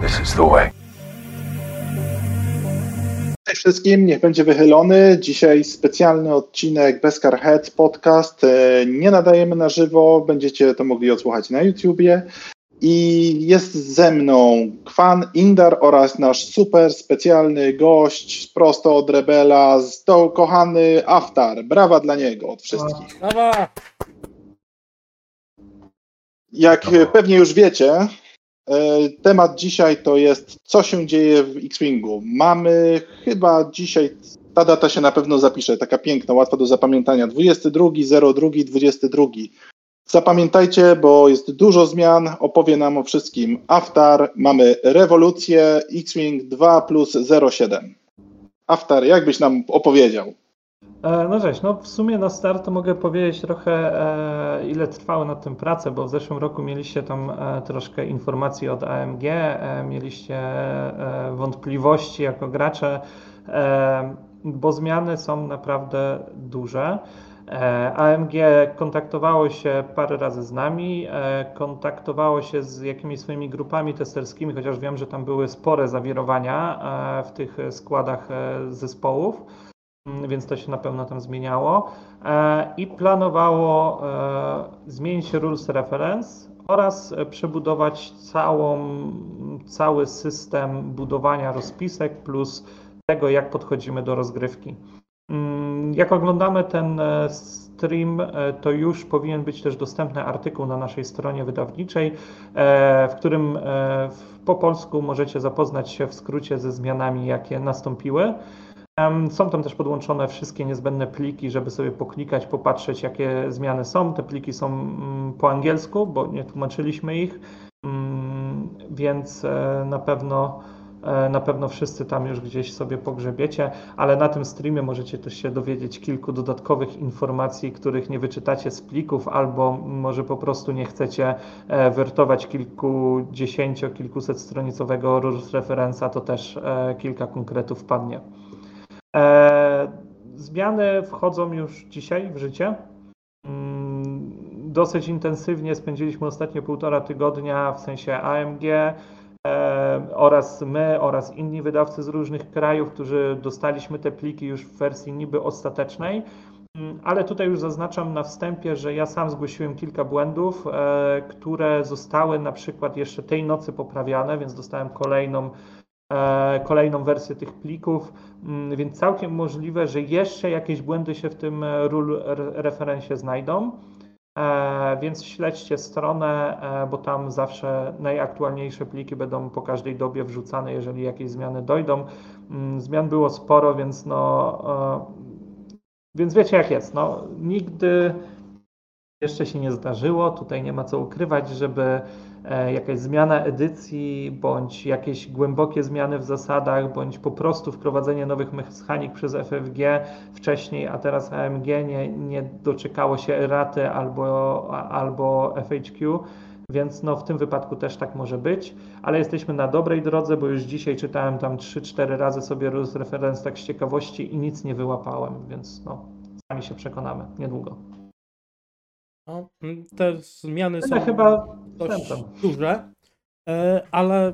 This is the way. Cześć wszystkim, niech będzie wychylony. Dzisiaj specjalny odcinek Beskar Head podcast. E, nie nadajemy na żywo, będziecie to mogli odsłuchać na YouTubie. I jest ze mną Kwan Indar oraz nasz super specjalny gość prosto od Rebela, to kochany Aftar. Brawa dla niego od wszystkich. Brawa! Jak pewnie już wiecie, temat dzisiaj to jest co się dzieje w X-Wingu. Mamy chyba dzisiaj, ta data się na pewno zapisze, taka piękna, łatwa do zapamiętania. 22, 02, 22. Zapamiętajcie, bo jest dużo zmian, opowie nam o wszystkim Aftar, mamy rewolucję X-Wing 2 plus 07. Aftar, jak byś nam opowiedział? E, no cześć, no w sumie na start mogę powiedzieć trochę e, ile trwały nad tym prace, bo w zeszłym roku mieliście tam e, troszkę informacji od AMG, mieliście wątpliwości jako gracze, bo zmiany są naprawdę duże. AMG kontaktowało się parę razy z nami, kontaktowało się z jakimiś swoimi grupami testerskimi, chociaż wiem, że tam były spore zawirowania w tych składach zespołów. Mm, więc to się na pewno tam zmieniało e, i planowało e, zmienić rules reference oraz e, przebudować całą, cały system budowania rozpisek plus tego, jak podchodzimy do rozgrywki. Mm, jak oglądamy ten stream, to już powinien być też dostępny artykuł na naszej stronie wydawniczej, w którym po polsku możecie zapoznać się w skrócie ze zmianami, jakie nastąpiły. Są tam też podłączone wszystkie niezbędne pliki, żeby sobie poklikać, popatrzeć, jakie zmiany są. Te pliki są mm, po angielsku, bo nie tłumaczyliśmy ich, mm, więc e, na pewno. E, na pewno wszyscy tam już gdzieś sobie pogrzebiecie, ale na tym streamie możecie też się dowiedzieć kilku dodatkowych informacji, których nie wyczytacie z plików, albo może po prostu nie chcecie e, wertować kilkudziesięcio, kilkuset stronicowego referensa, to też kilka konkretów padnie. E, zmiany wchodzą już dzisiaj w życie. Mm, dosyć intensywnie spędziliśmy ostatnie półtora tygodnia w sensie AMG e, oraz my oraz inni wydawcy z różnych krajów, którzy dostaliśmy te pliki już w wersji niby ostatecznej. Mm, ale tutaj już zaznaczam na wstępie, że ja sam zgłosiłem kilka błędów, e, które zostały na przykład jeszcze tej nocy poprawiane, więc dostałem kolejną kolejną wersję tych plików, więc całkiem możliwe, że jeszcze jakieś błędy się w tym e, rule referencie znajdą. E, więc śledźcie stronę, bo tam zawsze najaktualniejsze pliki będą po każdej dobie wrzucane, jeżeli jakieś zmiany dojdą. Mm, zmian było sporo, więc no, więc wiecie jak jest. No, nigdy jeszcze się nie zdarzyło, tutaj nie ma co ukrywać, żeby E, jakaś zmiana edycji, bądź jakieś głębokie zmiany w zasadach, bądź po prostu wprowadzenie nowych mechanik przez FFG wcześniej, a teraz AMG nie, nie doczekało się eraty albo, albo FHQ. Więc no, w tym wypadku też tak może być, ale jesteśmy na dobrej drodze, bo już dzisiaj czytałem tam 3-4 razy sobie referenc tak z ciekawości i nic nie wyłapałem, więc no, sami się przekonamy niedługo. No, te zmiany są chyba dość duże, e, ale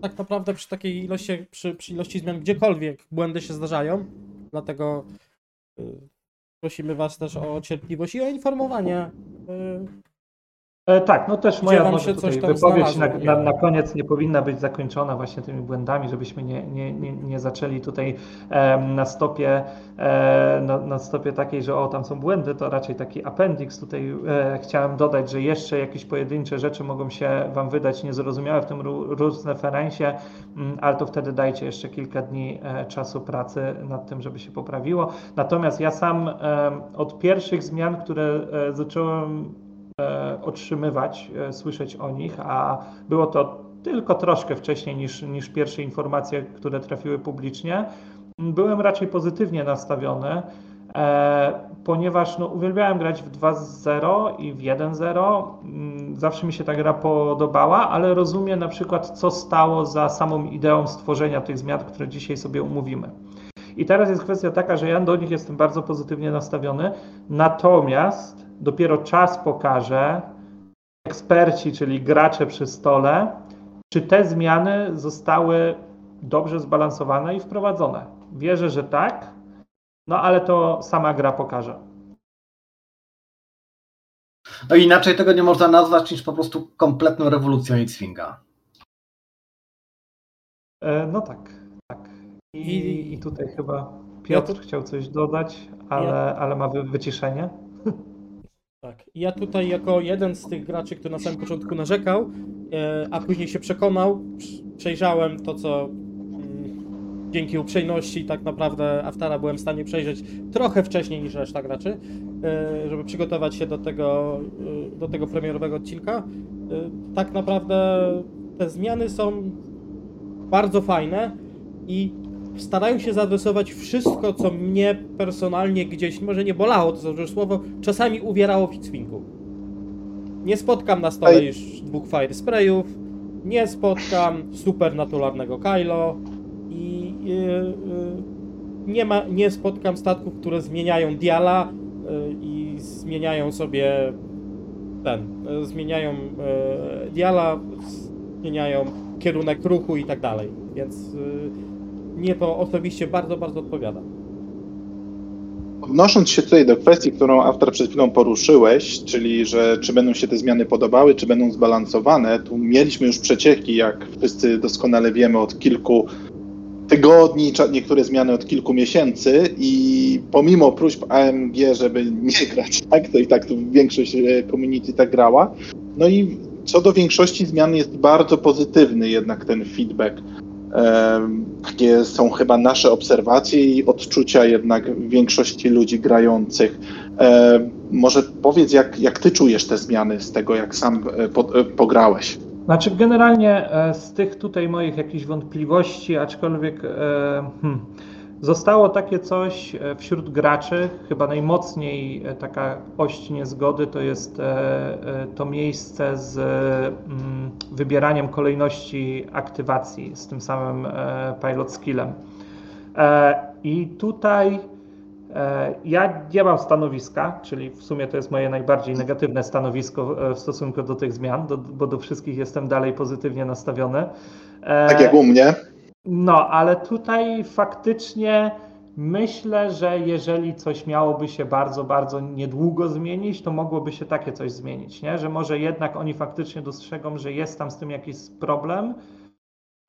tak naprawdę przy takiej ilości, przy, przy ilości zmian gdziekolwiek błędy się zdarzają, dlatego e, prosimy Was też o cierpliwość i o informowanie e, tak, no też moja może tutaj wypowiedź na, na, na, koniec nie powinna być zakończona właśnie tymi błędami, żebyśmy nie, nie, nie, nie zaczęli tutaj e, na, stopie, e, na, na, stopie takiej, że o tam są błędy, to raczej taki appendix tutaj e, chciałem dodać, że jeszcze jakieś pojedyncze rzeczy mogą się Wam wydać niezrozumiałe w tym rules referencie, mm, ale to wtedy dajcie jeszcze kilka dni e, czasu pracy nad tym, żeby się poprawiło. Natomiast ja sam od pierwszych zmian, które e, zacząłem E, otrzymywać, e, słyszeć o nich, a było to tylko troszkę wcześniej niż, niż pierwsze informacje, które trafiły publicznie. Byłem raczej pozytywnie nastawiony, e, ponieważ no, uwielbiałem grać w 2.0 i w 1.0. Mm, zawsze mi się ta gra podobała, ale rozumiem na przykład, co stało za samą ideą stworzenia tych zmian, które dzisiaj sobie umówimy. I teraz jest kwestia taka, że ja do nich jestem bardzo pozytywnie nastawiony, natomiast dopiero czas pokaże, eksperci, czyli gracze przy stole, czy te zmiany zostały dobrze zbalansowane i wprowadzone. Wierzę, że tak, no ale to sama gra pokaże. No inaczej tego nie można nazwać niż po prostu kompletną rewolucją X-Winga. E, no tak, tak. I, I tutaj chyba Piotr ja tu... chciał coś dodać, ale, ja... ale ma wyciszenie. Tak. Ja tutaj jako jeden z tych graczy, który na samym początku narzekał, e, a później się przekonał, przejrzałem to, co mm, dzięki uprzejmości tak naprawdę Aftara byłem w stanie przejrzeć trochę wcześniej niż reszta graczy, e, żeby przygotować się do tego, e, do tego premierowego odcinka. Tak naprawdę te zmiany są bardzo fajne i starają się zaadresować wszystko, co mnie personalnie gdzieś, może nie bolało, to złe słowo, czasami uwierało w X-Wingu. Nie spotkam na stole już dwóch Fire Sprayów, nie spotkam supernaturalnego Kylo i yy, yy, nie, ma, nie spotkam statków, które zmieniają diala yy, i zmieniają sobie ten, y, zmieniają y, diala, zmieniają kierunek ruchu i tak dalej, więc y, mnie to osobiście bardzo, bardzo odpowiada. Odnosząc się tutaj do kwestii, którą autor przed chwilą poruszyłeś, czyli że czy będą się te zmiany podobały, czy będą zbalansowane, tu mieliśmy już przecieki, jak wszyscy doskonale wiemy, od kilku tygodni, niektóre zmiany od kilku miesięcy i pomimo próśb AMG, żeby nie grać, tak, to i tak tu większość e, community tak grała. No i co do większości zmian jest bardzo pozytywny jednak ten feedback. Takie są chyba nasze obserwacje i odczucia jednak większości ludzi grających. Może powiedz, jak, jak ty czujesz te zmiany z tego, jak sam e, e, pograłeś? Znaczy, generalnie e, z tych tutaj moich jakichś wątpliwości, aczkolwiek hmm, Zostało takie coś e, wśród graczy, chyba najmocniej e, taka ość niezgody to jest e, to miejsce z mm, wybieraniem kolejności aktywacji z tym samym pilot skillem. I tutaj ja nie mam stanowiska, czyli w sumie to jest moje najbardziej negatywne stanowisko w stosunku do tych zmian, bo do wszystkich jestem dalej pozytywnie nastawiony. Tak jak u mnie. No, ale tutaj faktycznie myślę, że jeżeli coś miałoby się bardzo, bardzo niedługo zmienić, to mogłoby się takie coś zmienić, nie? że może jednak oni faktycznie dostrzegą, że jest tam z tym jakiś problem,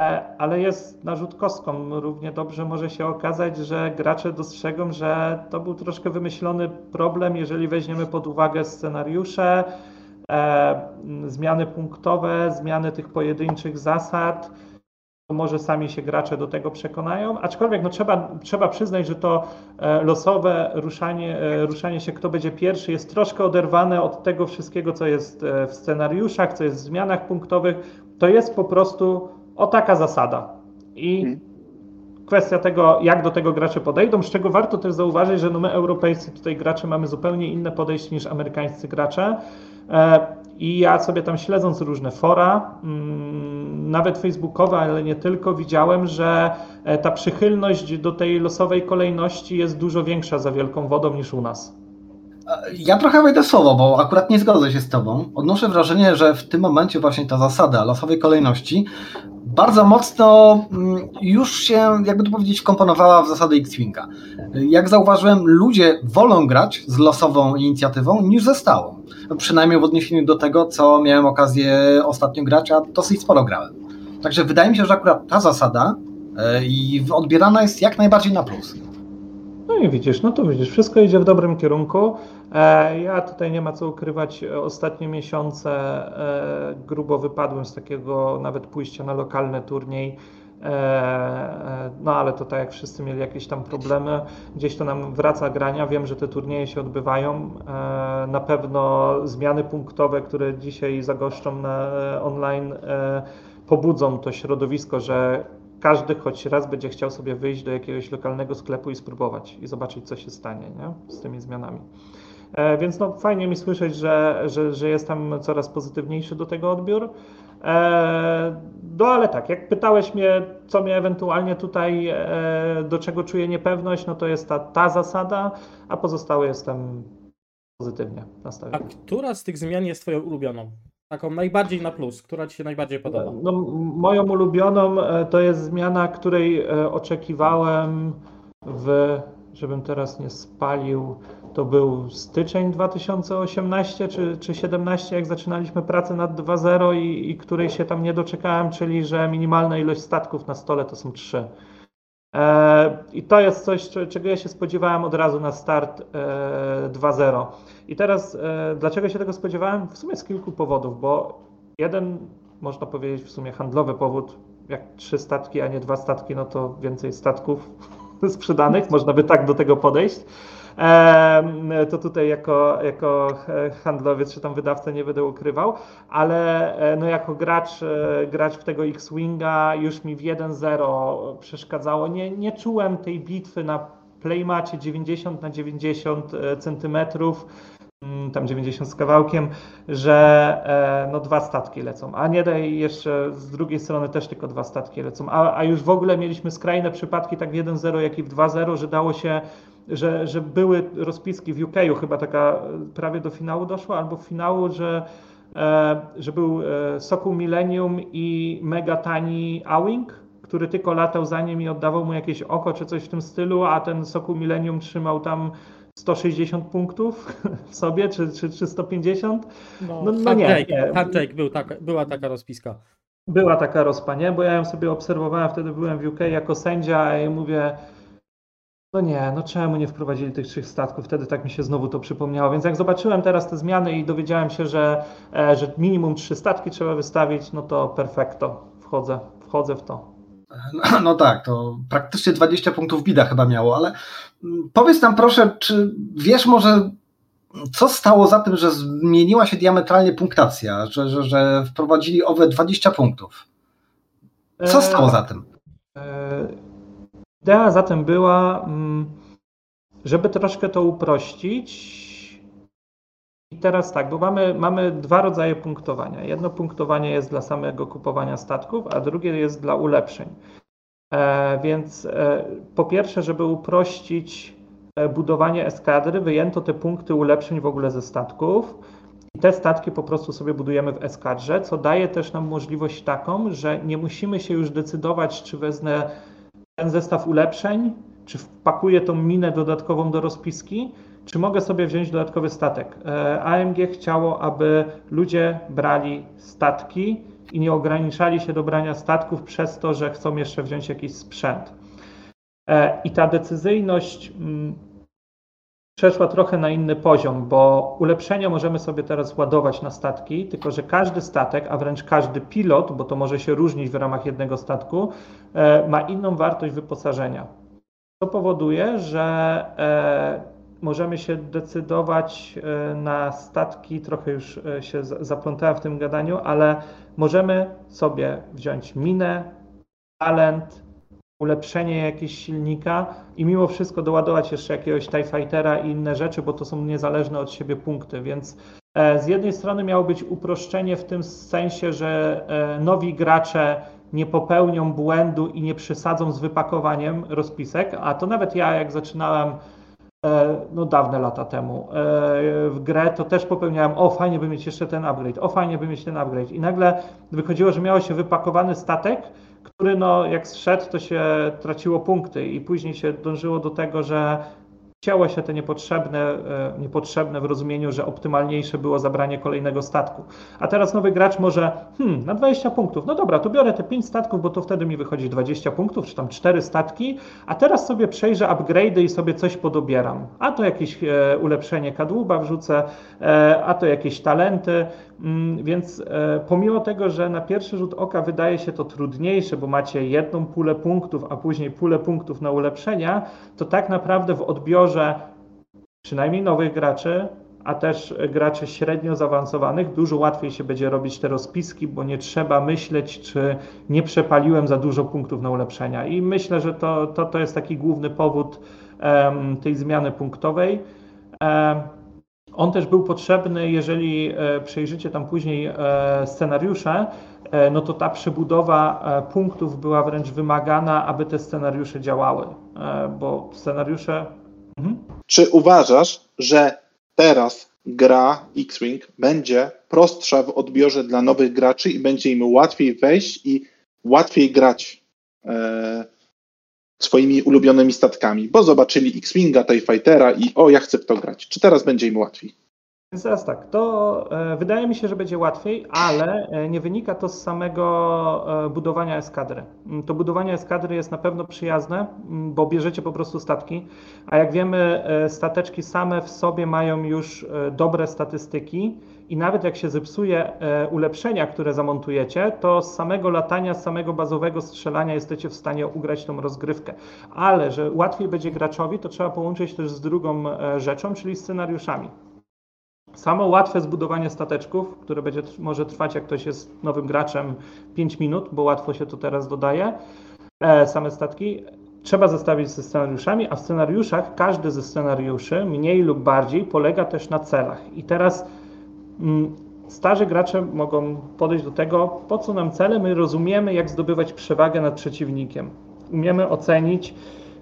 e, ale jest narzut kostką. Równie dobrze może się okazać, że gracze dostrzegą, że to był troszkę wymyślony problem, jeżeli weźmiemy pod uwagę scenariusze, e, zmiany punktowe, zmiany tych pojedynczych zasad może sami się gracze do tego przekonają, aczkolwiek no trzeba, trzeba przyznać, że to e, losowe ruszanie, e, ruszanie się, kto będzie pierwszy, jest troszkę oderwane od tego wszystkiego, co jest e, w scenariuszach, co jest w zmianach punktowych. To jest po prostu o taka zasada. I hmm. kwestia tego, jak do tego gracze podejdą, z czego warto też zauważyć, że no my europejscy tutaj gracze mamy zupełnie inne podejście niż amerykańscy gracze. I ja sobie tam śledząc różne fora, mm, nawet facebookowe, ale nie tylko, widziałem, że e, ta przychylność do tej losowej kolejności jest dużo większa za wielką wodą niż u nas. Ja trochę wejdę słowo, bo akurat nie zgodzę się z Tobą. Odnoszę wrażenie, że w tym momencie właśnie ta zasada losowej kolejności bardzo mocno mm, już się, jakby to powiedzieć, wkomponowała w zasady X-Winga. Jak zauważyłem, ludzie wolą grać z losową inicjatywą niż ze stałą. Przynajmniej w odniesieniu do tego, co miałem okazję ostatnio grać, a dosyć sporo grałem. Także wydaje mi się, że akurat ta zasada e, i odbierana jest jak najbardziej na plus. No i widzisz, no to widzisz, wszystko idzie w dobrym kierunku. E, ja tutaj nie ma co ukrywać, ostatnie miesiące e, grubo wypadłem z takiego nawet pójścia na lokalny turniej. E, no ale to tak jak wszyscy mieli jakieś tam problemy, gdzieś to nam wraca grania. Wiem, że te turnieje się odbywają. Na pewno zmiany punktowe, które dzisiaj zagoszczą online, pobudzą to środowisko, że każdy choć raz będzie chciał sobie wyjść do jakiegoś lokalnego sklepu i spróbować i zobaczyć, co się stanie nie? z tymi zmianami. E, więc no, fajnie mi słyszeć, że, że, że jest tam coraz pozytywniejszy do tego odbiór. E, no ale tak, jak pytałeś mnie, co mnie ewentualnie tutaj, e, do czego czuję niepewność, no to jest ta, ta zasada, a pozostałe jestem pozytywnie nastawiony. A która z tych zmian jest Twoją ulubioną? Taką najbardziej na plus, która Ci się najbardziej podoba? No, moją ulubioną e, to jest zmiana, której e, oczekiwałem w, żebym teraz nie spalił, to był styczeń 2018 czy, czy 17, jak zaczynaliśmy pracę nad 2.0 i, i której się tam nie doczekałem, czyli że minimalna ilość statków na stole to są trzy. E, I to jest coś, czego ja się spodziewałem od razu na start 2.0. I teraz, e, dlaczego się tego spodziewałem? W sumie z kilku powodów, bo jeden, można powiedzieć, w sumie handlowy powód, jak trzy statki, a nie dwa statki, no to więcej statków sprzedanych, można by tak do tego podejść. To tutaj jako, jako handlowiec czy tam wydawca nie będę ukrywał, ale e, no jako gracz, e, gracz w tego X-Winga już mi w 1-0 przeszkadzało. Nie, nie czułem tej bitwy na playmacie 90 na 90 centymetrów tam 90 z kawałkiem, że e, no dwa statki lecą, a nie daj jeszcze z drugiej strony też tylko dwa statki lecą, a, a już w ogóle mieliśmy skrajne przypadki tak w 1-0 jak i w 2-0, że dało się, że, że były rozpiski w UK, chyba taka e, prawie do finału doszła, albo finału, że e, że był Sokół Millennium i mega tani Awing, który tylko latał za nim i oddawał mu jakieś oko czy coś w tym stylu, a ten Sokół Millennium trzymał tam 160 punktów w sobie, czy, czy, czy 150? No, no, no nie, nie. Handshake był taka, była taka rozpiska. Była taka rozpa, nie? Bo ja ją sobie obserwowałem, wtedy byłem w UK jako sędzia i mówię, no nie, no czemu nie wprowadzili tych trzech statków? Wtedy tak mi się znowu to przypomniało. Więc jak zobaczyłem teraz te zmiany i dowiedziałem się, że, e, że minimum trzy statki trzeba wystawić, no to perfekto, wchodzę, wchodzę w to. No, no, tak, to praktycznie 20 punktów bida chyba miało, ale mm, powiedz nam proszę, czy wiesz może, co stało za tym, że zmieniła się diametralnie punktacja, że, że, że wprowadzili owe 20 punktów? Co stało za tym? E, idea za tym była, mm, żeby troszkę to uprościć. I teraz tak, bo mamy, mamy dwa rodzaje punktowania. Jedno punktowanie jest dla samego kupowania statków, a drugie jest dla ulepszeń. E, więc e, po pierwsze, żeby uprościć e, budowanie eskadry, wyjęto te punkty ulepszeń w ogóle ze statków. I te statki po prostu sobie budujemy w eskadrze, co daje też nam możliwość taką, że nie musimy się już decydować, czy wezmę ten zestaw ulepszeń, czy wpakuję tą minę dodatkową do rozpiski, czy mogę sobie wziąć dodatkowy statek. AMG chciało, aby ludzie brali statki i nie ograniczali się do brania statków przez to, że chcą jeszcze wziąć jakiś sprzęt. E, I ta decyzyjność mm, przeszła trochę na inny poziom, bo ulepszenia możemy sobie teraz ładować na statki, tylko że każdy statek, a wręcz każdy pilot, bo to może się różnić w ramach jednego statku, e, ma inną wartość wyposażenia. To powoduje, że e, możemy się decydować e, na statki, trochę już e, się zaplątałem w tym gadaniu, ale możemy sobie wziąć minę, talent, ulepszenie jakiegoś silnika i mimo wszystko doładować jeszcze jakiegoś TIE Fightera i inne rzeczy, bo to są niezależne od siebie punkty, więc e, z jednej strony miało być uproszczenie w tym sensie, że nowi gracze nie popełnią błędu i nie przesadzą z wypakowaniem rozpisek, a to nawet ja jak zaczynałem no dawne lata temu e, w grę, to też popełniałem, o fajnie by mieć jeszcze ten upgrade, o fajnie by mieć ten upgrade. I nagle wychodziło, że miało się wypakowany statek, który no jak zszedł, to się traciło punkty i później się dążyło do tego, że cięło się te niepotrzebne, e, niepotrzebne w rozumieniu, że optymalniejsze było zabranie kolejnego statku. A teraz nowy gracz może, hmm, na 20 punktów, no dobra, to biorę te 5 statków, bo to wtedy mi wychodzi 20 punktów, czy tam 4 statki, a teraz sobie przejrzę upgrade'y i sobie coś podobieram. A to jakieś e, ulepszenie kadłuba wrzucę, e, a to jakieś talenty, więc e, pomimo tego, że na pierwszy rzut oka wydaje się to trudniejsze, bo macie jedną pulę punktów, a później pulę punktów na ulepszenia, to tak naprawdę w odbiorze przynajmniej nowych graczy, a też graczy średnio zaawansowanych, dużo łatwiej się będzie robić te rozpiski, bo nie trzeba myśleć, czy nie przepaliłem za dużo punktów na ulepszenia. I myślę, że to, to, to jest taki główny powód um, tej zmiany punktowej. Um, on też był potrzebny, jeżeli e, przejrzycie tam później e, scenariusze, e, no to ta przebudowa punktów była wręcz wymagana, aby te scenariusze działały, bo scenariusze Mhm. Czy uważasz, że teraz gra X-Wing będzie prostsza w odbiorze dla nowych graczy i będzie im łatwiej wejść i łatwiej grać swoimi ulubionymi statkami, bo zobaczyli X-Winga, TIE Fightera i o, ja chcę w to grać. Czy teraz będzie im łatwiej? Teraz tak, to e, wydaje mi się, że będzie łatwiej, ale e, nie wynika to z samego e, budowania eskadry. Mm, To budowanie eskadry jest na pewno przyjazne, mm, bo bierzecie po prostu statki, a jak wiemy, stateczki same w sobie mają już dobre statystyki i nawet jak się zepsuje e, ulepszenia, które zamontujecie, to z samego latania, z samego bazowego strzelania jesteście w stanie ugrać tą rozgrywkę. Ale że łatwiej będzie graczowi, to trzeba połączyć też z drugą e, rzeczą, czyli scenariuszami. Samo łatwe zbudowanie stateczków, które będzie może trwać, jak ktoś jest nowym graczem, 5 minut, bo łatwo się to teraz dodaje, e, same statki, trzeba zestawić ze scenariuszami, a w scenariuszach każdy ze scenariuszy, mniej lub bardziej, polega też na celach. I teraz starzy gracze mogą podejść do tego, po co nam cele, my rozumiemy, jak zdobywać przewagę nad przeciwnikiem. Umiemy ocenić,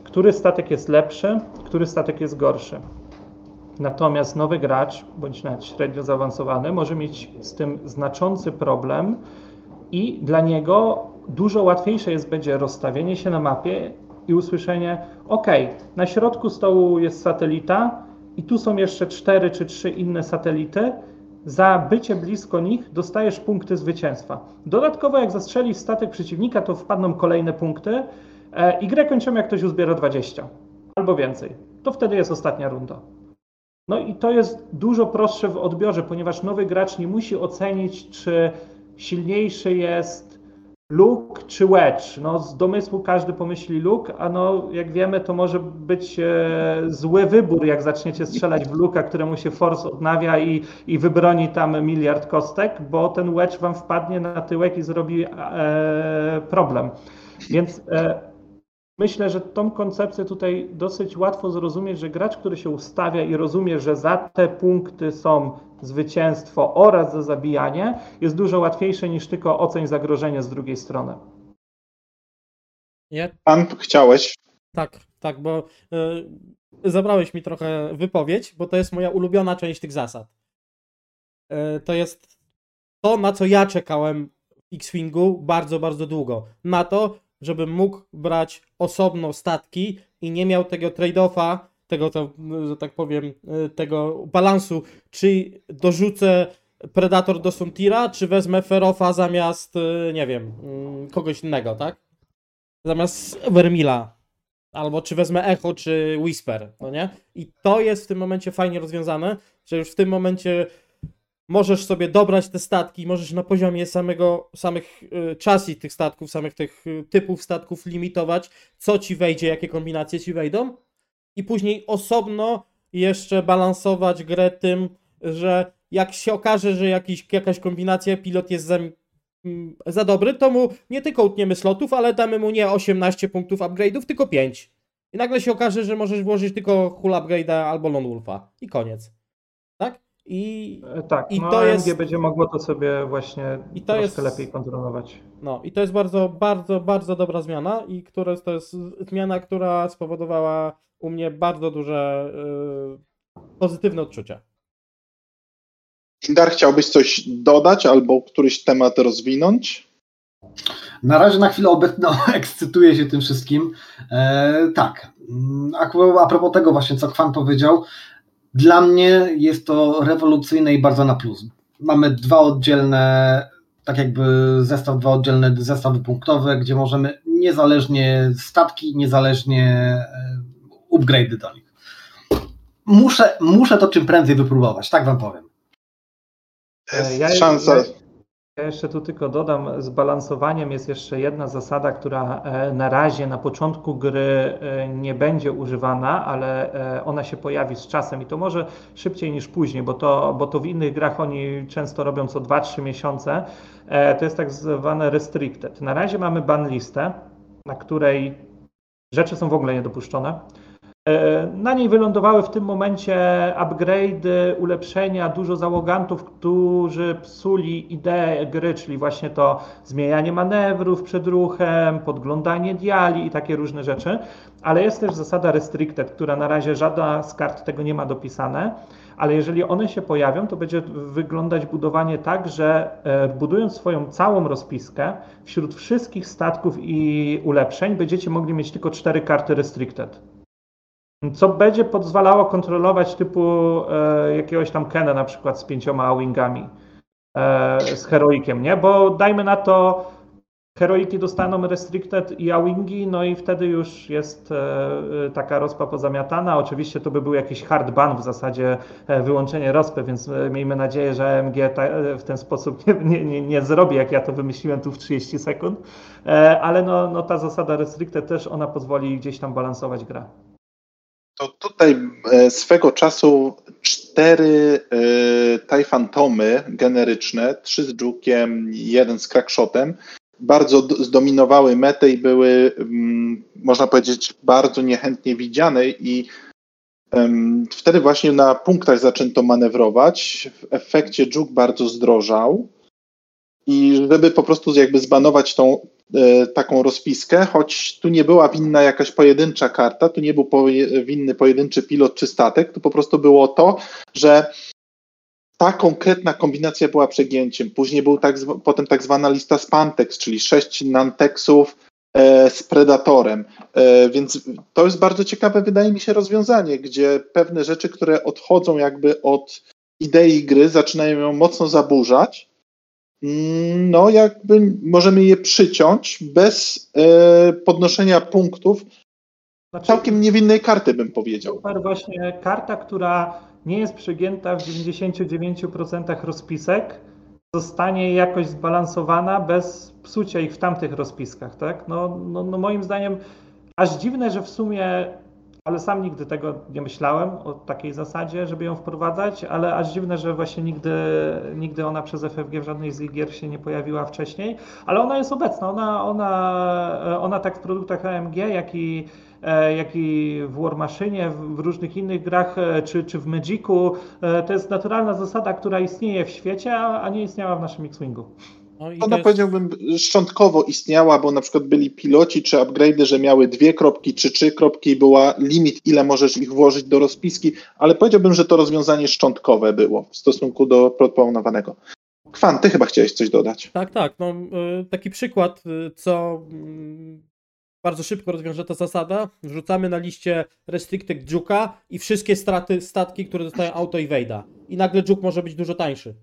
który statek jest lepszy, który statek jest gorszy. Natomiast nowy gracz, bądź nawet średnio zaawansowany, może mieć z tym znaczący problem i dla niego dużo łatwiejsze jest będzie rozstawienie się na mapie i usłyszenie: OK, na środku stołu jest satelita i tu są jeszcze cztery czy trzy inne satelity. Za bycie blisko nich dostajesz punkty zwycięstwa. Dodatkowo, jak zastrzelisz statek przeciwnika, to wpadną kolejne punkty e, i grę kończymy, jak ktoś uzbiera 20 albo więcej. To wtedy jest ostatnia runda. No i to jest dużo prostsze w odbiorze, ponieważ nowy gracz nie musi ocenić, czy silniejszy jest Luke czy Wedge. No, z domysłu każdy pomyśli Luke, a no, jak wiemy, to może być e, zły wybór, jak zaczniecie strzelać w Luke'a, któremu się Force odnawia i, i wybroni tam miliard kostek, bo ten Wedge wam wpadnie na tyłek i zrobi e, problem. Więc e, Myślę, że tą koncepcję tutaj dosyć łatwo zrozumieć, że gracz, który się ustawia i rozumie, że za te punkty są zwycięstwo oraz za zabijanie, jest dużo łatwiejsze niż tylko oceń zagrożenie z drugiej strony. Ja Pan chciałeś? Tak, tak, bo y, zabrałeś mi trochę wypowiedź, bo to jest moja ulubiona część tych zasad. Y, to jest to, na co ja czekałem w X-Wingu bardzo, bardzo długo. Na to, żebym mógł brać osobno statki i nie miał tego trade-offa, tego, to, że tak powiem, y, tego balansu, czy dorzucę Predator do Suntira, czy wezmę Ferofa zamiast, y, nie wiem, mm, kogoś innego, tak? Zamiast Vermila. Albo czy wezmę Echo, czy Whisper, no nie? I to jest w tym momencie fajnie rozwiązane, że już w tym momencie możesz sobie dobrać te statki, możesz na poziomie samego, samych y, chassis tych statków, samych tych y, typów statków limitować, co ci wejdzie, jakie kombinacje ci wejdą i później osobno jeszcze balansować grę tym, że jak się okaże, że jakiś, jakaś kombinacja pilot jest za, za dobry, to mu nie tylko utniemy slotów, ale damy mu nie 18 punktów upgrade'ów, tylko 5. I nagle się okaże, że możesz włożyć tylko Hull Upgrade'a albo Lone Wolfa. I koniec. I, E, Tak, I no, to AMG jest- będzie mogło to sobie właśnie I to troszkę jest- lepiej kontrolować. no, I to jest bardzo, bardzo, bardzo dobra zmiana i która, to jest zmiana, która spowodowała u mnie bardzo duże yy, pozytywne odczucia. Indar, chciałbyś coś dodać albo któryś temat rozwinąć? Na razie na chwilę obecną ekscytuję się tym wszystkim. E, tak, Mm, a, a propos tego właśnie, co Kwan powiedział, dla mnie jest to rewolucyjne i bardzo na plus. Mamy dwa oddzielne, tak jakby zestaw, dwa oddzielne zestawy punktowe, gdzie możemy niezależnie statki, niezależnie e, upgrade'y do nich. Muszę, muszę to czym prędzej wypróbować, tak wam powiem. Jest szansa. Ja jeszcze tu tylko dodam, z balansowaniem jest jeszcze jedna zasada, która e, na razie na początku gry e, nie będzie używana, ale e, ona się pojawi z czasem i to może szybciej niż później, bo to, bo to w innych grach oni często robią co 2-3 miesiące. To jest tak zwane restricted. Na razie mamy ban listę, na której rzeczy są w ogóle niedopuszczone. E, na niej wylądowały w tym momencie upgrade'y, ulepszenia, dużo załogantów, którzy psuli ideę gry, czyli właśnie to zmienianie manewrów przed ruchem, podglądanie diali i takie różne rzeczy. Ale jest też zasada restricted, która na razie żadna z kart tego nie ma dopisane, ale jeżeli one się pojawią, to będzie wyglądać budowanie tak, że e, budując swoją całą rozpiskę, wśród wszystkich statków i ulepszeń będziecie mogli mieć tylko cztery karty restricted co będzie pozwalało kontrolować typu e, jakiegoś tam Kena na przykład z pięcioma wingami, e, z heroikiem, nie? Bo dajmy na to, heroiki dostaną restricted i awingi, no i wtedy już jest e, taka rozpa pozamiatana. Oczywiście to by był jakiś hard ban w zasadzie e, wyłączenie rozpy, więc e, miejmy nadzieję, że AMG ta, e, w ten sposób nie, nie, nie, zrobi, jak ja to wymyśliłem tu w 30 sekund, e, ale no, no ta zasada restricted też ona pozwoli gdzieś tam balansować grę to tutaj e, swego czasu cztery e, TIE Fantomy generyczne, trzy z Jukiem, jeden z Crackshotem, bardzo zdominowały metę i były, mm, można powiedzieć, bardzo niechętnie widziane i wtedy właśnie na punktach zaczęto manewrować. W efekcie Juk bardzo zdrożał i żeby po prostu jakby zbanować tą taką rozpiskę, choć tu nie była winna jakaś pojedyncza karta, tu nie był winny pojedynczy pilot czy statek, tu po prostu było to, że ta konkretna kombinacja była przegięciem. Później był tak, potem tak zwana lista Spantex, czyli sześć Nantexów e, z Predatorem. E, więc to jest bardzo ciekawe, wydaje mi się, rozwiązanie, gdzie pewne rzeczy, które odchodzą jakby od idei gry, zaczynają ją mocno zaburzać, no jakby możemy je przyciąć bez e, podnoszenia punktów. Znaczy, całkiem niewinnej karty bym powiedział. Super właśnie karta, która nie jest przegięta w 99% rozpisek, zostanie jakoś zbalansowana bez psucia ich w tamtych rozpiskach, tak? No, no, no moim zdaniem aż dziwne, że w sumie ale sam nigdy tego nie myślałem o takiej zasadzie, żeby ją wprowadzać, ale aż dziwne, że właśnie nigdy, nigdy ona przez FFG w żadnej z gier się nie pojawiła wcześniej, ale ona jest obecna, ona, ona, ona tak w produktach AMG, jak i e, jak i w War Machine, w różnych innych grach, e, czy, czy w Magicu. E, to jest naturalna zasada, która istnieje w świecie, a nie istniała w naszym X-Wingu. No Ona jest... powiedziałbym szczątkowo istniała, bo na przykład byli piloci czy upgrade'y, że miały dwie kropki czy trzy kropki i była limit, ile możesz ich włożyć do rozpiski, ale powiedziałbym, że to rozwiązanie szczątkowe było w stosunku do proponowanego. Kwan, ty chyba chciałeś coś dodać. Tak, tak. No, y, taki przykład, y, co mm, bardzo szybko rozwiąże ta zasada. Wrzucamy na liście restricted Juka i wszystkie straty, statki, które dostają auto i Wejda. I nagle Juk może być dużo tańszy.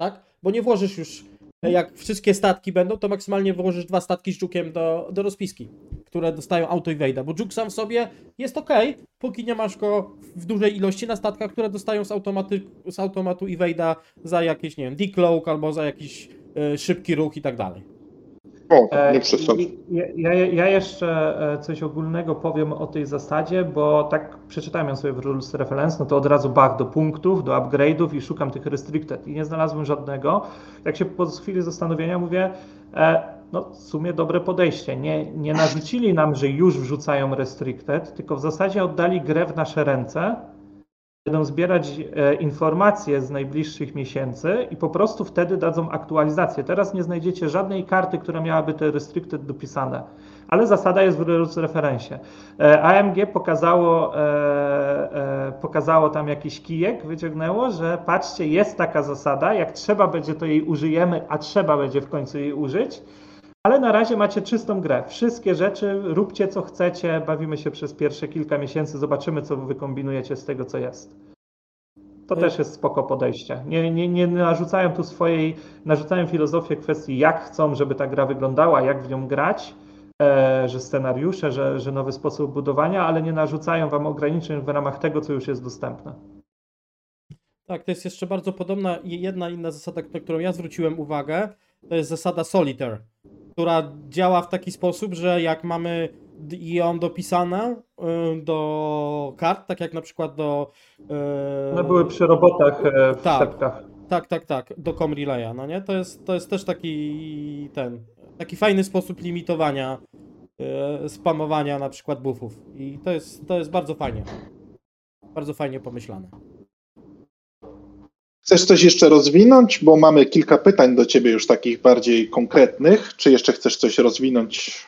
Tak? Bo nie włożysz już jak wszystkie statki będą, to maksymalnie wyłożysz dwa statki z dżukiem do, do rozpiski, które dostają auto i wejda, bo dżuk sam w sobie jest ok, póki nie masz go w dużej ilości na statkach, które dostają z, automaty, z automatu i wejda za jakieś, nie wiem, decloak albo za jakiś y, szybki ruch i tak dalej. O, nie przesadzę. Ja, ja, ja, jeszcze e, coś ogólnego powiem o tej zasadzie, bo tak przeczytałem ją sobie w Rules Reference, no to od razu bach do punktów, do upgrade'ów i szukam tych restricted i nie znalazłem żadnego. Jak się po chwili zastanowienia mówię, e, no w sumie dobre podejście. Nie, nie narzucili nam, że już wrzucają restricted, tylko w zasadzie oddali grę w nasze ręce, będą zbierać e, informacje z najbliższych miesięcy i po prostu wtedy dadzą aktualizację. Teraz nie znajdziecie żadnej karty, która miałaby te restricted dopisane, ale zasada jest w referencie. E, AMG pokazało, e, pokazało tam jakiś kijek, wyciągnęło, że patrzcie, jest taka zasada, jak trzeba będzie, to jej użyjemy, a trzeba będzie w końcu jej użyć. Ale na razie macie czystą grę. Wszystkie rzeczy, róbcie co chcecie, bawimy się przez pierwsze kilka miesięcy, zobaczymy, co wy kombinujecie z tego, co jest. To też jest spoko podejście. Nie, nie, nie narzucają tu swojej, narzucają filozofię kwestii, jak chcą, żeby ta gra wyglądała, jak w nią grać, e, że scenariusze, że, że nowy sposób budowania, ale nie narzucają wam ograniczeń w ramach tego, co już jest dostępne. Tak, to jest jeszcze bardzo podobna jedna inna zasada, na którą ja zwróciłem uwagę, to jest zasada Solitaire która działa w taki sposób, że jak mamy ją dopisane y, do kart, tak jak na przykład do. Y, One były przy robotach e, w tak, Tak, tak, tak, do Com Relaya, no nie? To jest, to jest też taki ten, taki fajny sposób limitowania e, spamowania na przykład buffów. I to jest, to jest bardzo fajnie. Bardzo fajnie pomyślane. Chcesz coś jeszcze rozwinąć, bo mamy kilka pytań do ciebie już takich bardziej konkretnych. Czy jeszcze chcesz coś rozwinąć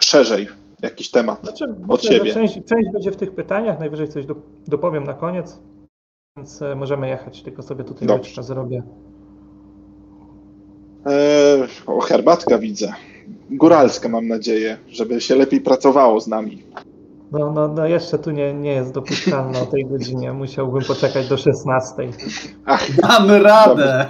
szerzej, jakiś temat? Znaczy, Od myślę, siebie. Część, część będzie w tych pytaniach, najwyżej coś do, dopowiem na koniec, więc e, możemy jechać, tylko sobie tutaj Dobrze. łyczkę zrobię. Eee, o, herbatka widzę. Góralska mam nadzieję, żeby się lepiej pracowało z nami. No, no, no jeszcze tu nie, nie jest dopuszczalne o tej godzinie, musiałbym poczekać do 16. Damy radę.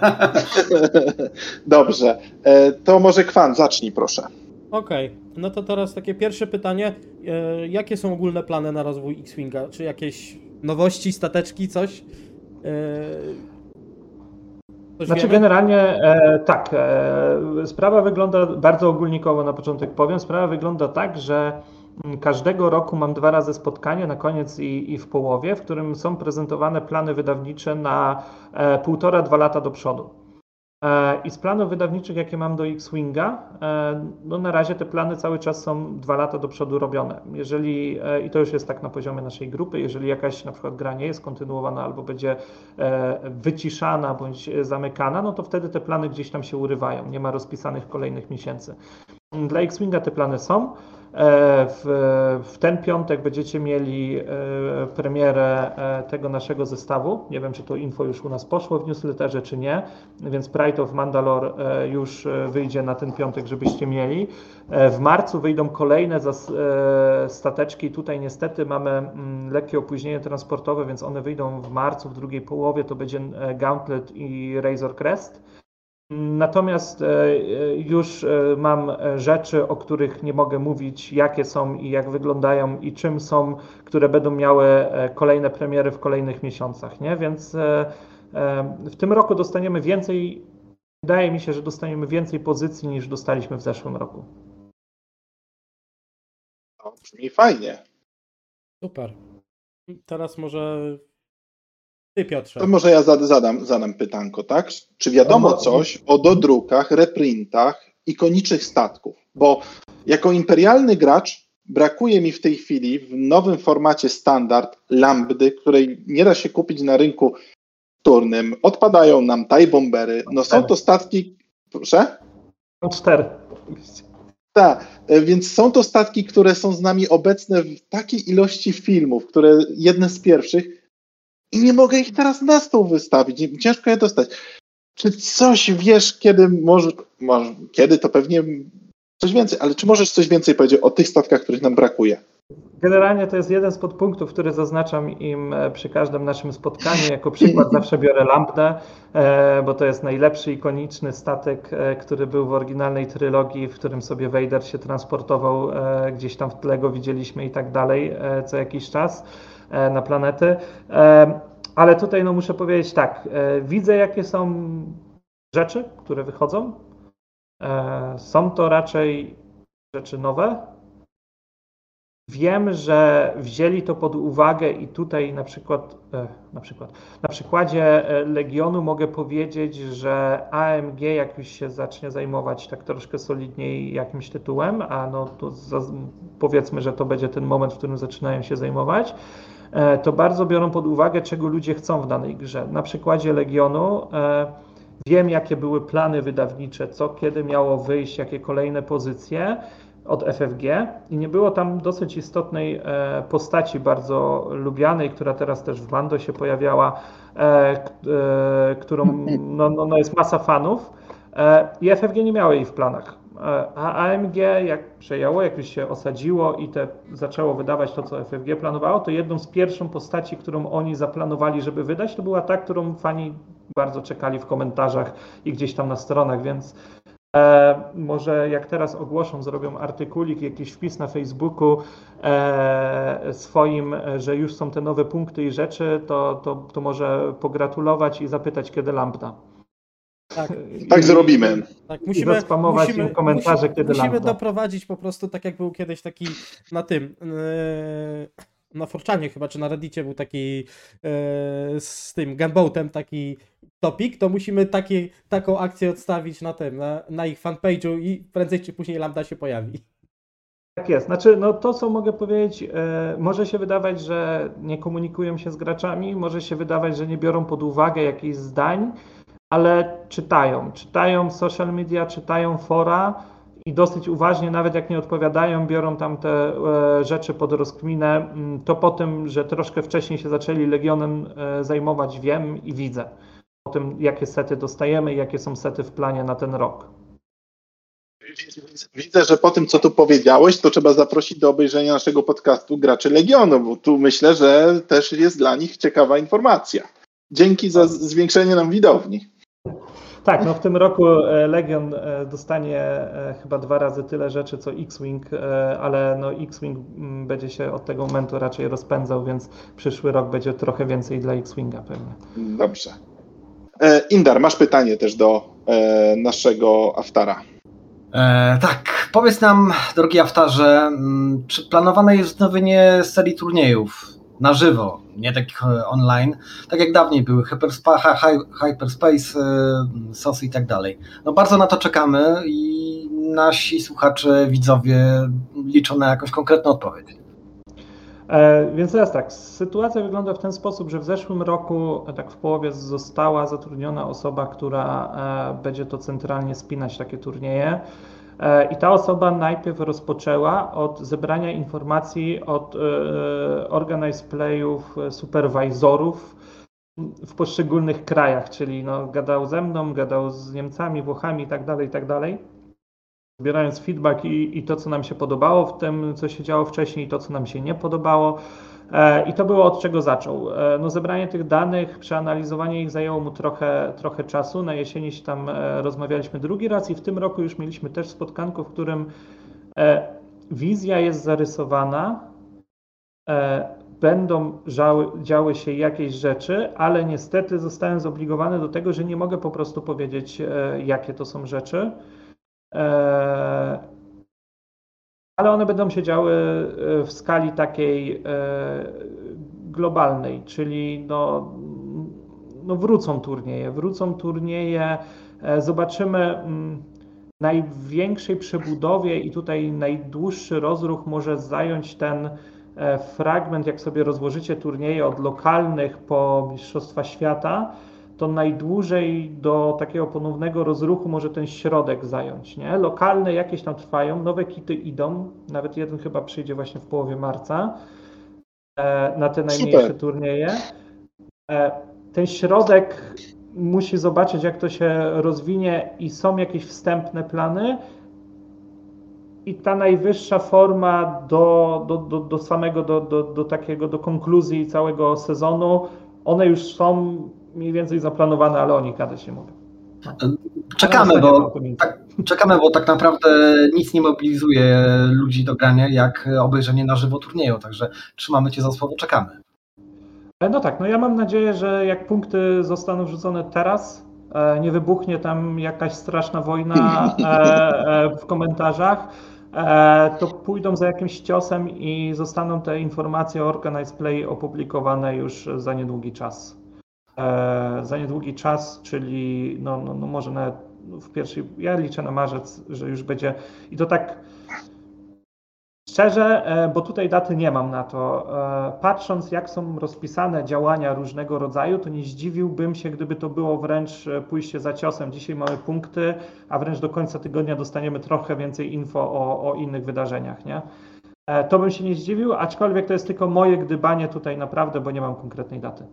Dobrze, e, to może Kwan, zacznij proszę. Okej, no to teraz takie pierwsze pytanie. E, jakie są ogólne plany na rozwój X-Winga? Czy jakieś nowości, stateczki, coś? E, coś Znaczy wiemy? generalnie e, tak, e, sprawa wygląda bardzo ogólnikowo na początek powiem. Sprawa wygląda tak, że każdego roku mam dwa razy spotkanie na koniec i, i w połowie, w którym są prezentowane plany wydawnicze na e, półtora, dwa lata do przodu. E, I z planów wydawniczych, jakie mam do X-Winga, e, no na razie te plany cały czas są dwa lata do przodu robione. Jeżeli, i to już jest tak na poziomie naszej grupy, jeżeli jakaś na przykład gra nie jest kontynuowana albo będzie wyciszana bądź zamykana, no to wtedy te plany gdzieś tam się urywają. Nie ma rozpisanych kolejnych miesięcy. Dla X-Winga te plany są. E, W, w ten piątek będziecie mieli e, premierę e, tego naszego zestawu. Nie wiem, czy to info już u nas poszło w newsletterze, czy nie, więc Pride of Mandalore już wyjdzie na ten piątek, żebyście mieli. W marcu wyjdą kolejne stateczki. Tutaj niestety mamy mm, lekkie opóźnienie transportowe, więc one wyjdą w marcu, w drugiej połowie. To będzie Gauntlet i Razor Crest. Natomiast e, e, już e, mam rzeczy, o których nie mogę mówić, jakie są i jak wyglądają i czym są, które będą miały kolejne premiery w kolejnych miesiącach, nie? Więc w tym roku dostaniemy więcej, wydaje mi się, że dostaniemy więcej pozycji niż dostaliśmy w zeszłym roku. No, brzmi fajnie. Super. Teraz może ty, Piotrze. To może ja zad- zadam, zadam pytanko, tak? Czy wiadomo No, coś o dodrukach, reprintach ikonicznych statków? Bo jako imperialny gracz brakuje mi w tej chwili w nowym formacie standard lambdy, której nie da się kupić na rynku wtórnym. Odpadają nam TIE bombery. No są to statki... Proszę? Są cztery. Tak, e, więc są to statki, które są z nami obecne w takiej ilości filmów, które jedne z pierwszych i nie mogę ich teraz na stół wystawić. Ciężko je dostać. Czy coś wiesz, kiedy może, może kiedy to pewnie coś więcej, ale czy możesz coś więcej powiedzieć o tych statkach, których nam brakuje? Generalnie to jest jeden z podpunktów, który zaznaczam im e, przy każdym naszym spotkaniu. Jako przykład zawsze biorę Lambdę, e, bo to jest najlepszy ikoniczny statek, e, który był w oryginalnej trylogii, w którym sobie Vader się transportował, gdzieś tam w tle go widzieliśmy i tak dalej co jakiś czas na planety. E, Ale tutaj no, muszę powiedzieć tak, e, widzę jakie są rzeczy, które wychodzą. E, Są to raczej rzeczy nowe, Wiem, że wzięli to pod uwagę i tutaj na przykład, e, na przykład, na przykładzie e, Legionu mogę powiedzieć, że AMG jak już się zacznie zajmować tak troszkę solidniej jakimś tytułem, a no to powiedzmy, że to będzie ten moment, w którym zaczynają się zajmować, e, to bardzo biorą pod uwagę, czego ludzie chcą w danej grze. Na przykładzie Legionu e, wiem, jakie były plany wydawnicze, co kiedy miało wyjść, jakie kolejne pozycje od FFG i nie było tam dosyć istotnej e, postaci bardzo lubianej, która teraz też w Mando się pojawiała, e, e, którą no, no, no jest masa fanów e, i FFG nie miało jej w planach. A AMG jak przejęło, jak już się osadziło i te zaczęło wydawać to, co FFG planowało, to jedną z pierwszą postaci, którą oni zaplanowali, żeby wydać, to była ta, którą fani bardzo czekali w komentarzach i gdzieś tam na stronach, więc E, może jak teraz ogłoszą, zrobią artykulik, jakiś wpis na Facebooku e, swoim, że już są te nowe punkty i rzeczy, to, to, to może pogratulować i zapytać, kiedy lambda. Tak, Tak I- zrobimy. tak. I Musimy, zaspamować musimy, im komentarze, musimy, kiedy musimy lambda. doprowadzić po prostu tak jak był kiedyś taki na tym. e, na Forczanie chyba, czy na Reddicie był taki e, z tym gunboatem taki topik, to musimy taki, taką akcję odstawić na tym, na, na ich fanpage'u i prędzej czy później lambda się pojawi. Tak jest. Znaczy, no to co mogę powiedzieć, e, może się wydawać, że nie komunikują się z graczami, może się wydawać, że nie biorą pod uwagę jakichś zdań, ale czytają. Czytają social media, czytają fora i dosyć uważnie, nawet jak nie odpowiadają, biorą tam te e, rzeczy pod rozkminę. Mm, to po tym, że troszkę wcześniej się zaczęli Legionem e, zajmować, wiem i widzę o tym, jakie sety dostajemy, jakie są sety w planie na ten rok. Widzę, że po tym, co tu powiedziałeś, to trzeba zaprosić do obejrzenia naszego podcastu graczy Legionu, bo tu myślę, że też jest dla nich ciekawa informacja. Dzięki za zwiększenie nam widowni. Tak, no w tym roku e, Legion e, dostanie e, chyba dwa razy tyle rzeczy co X-Wing, ale no X-Wing mm, będzie się od tego momentu raczej rozpędzał, więc przyszły rok będzie trochę więcej dla X-Winga pewnie. Dobrze. Indar, masz pytanie też do naszego Aftara. E, tak, powiedz nam, drogi Aftarze, mm, czy planowane jest wznowienie serii turniejów na żywo, nie takich e, online, tak jak dawniej były Hyperspa, Hyperspace, e, SOS i tak dalej. No bardzo na to czekamy i nasi słuchacze, widzowie liczą na jakąś konkretną odpowiedź. E, więc teraz tak, sytuacja wygląda w ten sposób, że w zeszłym roku, tak w połowie, została zatrudniona osoba, która będzie to centralnie spinać takie turnieje. E, I ta osoba najpierw rozpoczęła od zebrania informacji od organize playów, superwizorów w poszczególnych krajach, czyli no, gadał ze mną, gadał z Niemcami, Włochami itd., tak itd. Tak zbierając feedback i, i to, co nam się podobało w tym, co się działo wcześniej, i to, co nam się nie podobało. E, I to było od czego zaczął. E, no, zebranie tych danych, przeanalizowanie ich zajęło mu trochę, trochę czasu. Na jesieni się tam e, rozmawialiśmy drugi raz i w tym roku już mieliśmy też spotkanko, w którym wizja jest zarysowana, będą żały, działy się jakieś rzeczy, ale niestety zostałem zobligowany do tego, że nie mogę po prostu powiedzieć, jakie to są rzeczy. E, ale one będą się działy e, w skali takiej e, globalnej, czyli no, no wrócą turnieje, wrócą turnieje, zobaczymy mm, największej przebudowie i tutaj najdłuższy rozruch może zająć ten fragment, jak sobie rozłożycie turnieje od lokalnych po Mistrzostwa Świata, to najdłużej do takiego ponownego rozruchu może ten środek zająć. Nie? Lokalne jakieś tam trwają, nowe kity idą, nawet jeden chyba przyjdzie właśnie w połowie marca e, na te najmniejsze Super. turnieje. E, ten środek musi zobaczyć, jak to się rozwinie i są jakieś wstępne plany. I ta najwyższa forma do, do, do, do samego, do, do, do takiego, do konkluzji całego sezonu, one już są mniej więcej zaplanowane, ale o nich gadać nie mogę. Czekamy, bo tak, czekamy, bo tak naprawdę nic nie mobilizuje ludzi do grania, jak obejrzenie na żywo turnieju, także trzymamy Cię za słowo, czekamy. E, no tak, no ja mam nadzieję, że jak punkty zostaną wrzucone teraz, e, nie wybuchnie tam jakaś straszna wojna e, w komentarzach, to pójdą za jakimś ciosem i zostaną te informacje o Organize Play opublikowane już za niedługi czas. E, za niedługi czas, czyli no, no, no może nawet w pierwszej, ja liczę na marzec, że już będzie i to tak szczerze, e, bo tutaj daty nie mam na to. E, patrząc jak są rozpisane działania różnego rodzaju, to nie zdziwiłbym się, gdyby to było wręcz pójście za ciosem. Dzisiaj mamy punkty, a wręcz do końca tygodnia dostaniemy trochę więcej info o, o innych wydarzeniach, nie? To bym się nie zdziwił, aczkolwiek to jest tylko moje gdybanie tutaj naprawdę, bo nie mam konkretnej daty.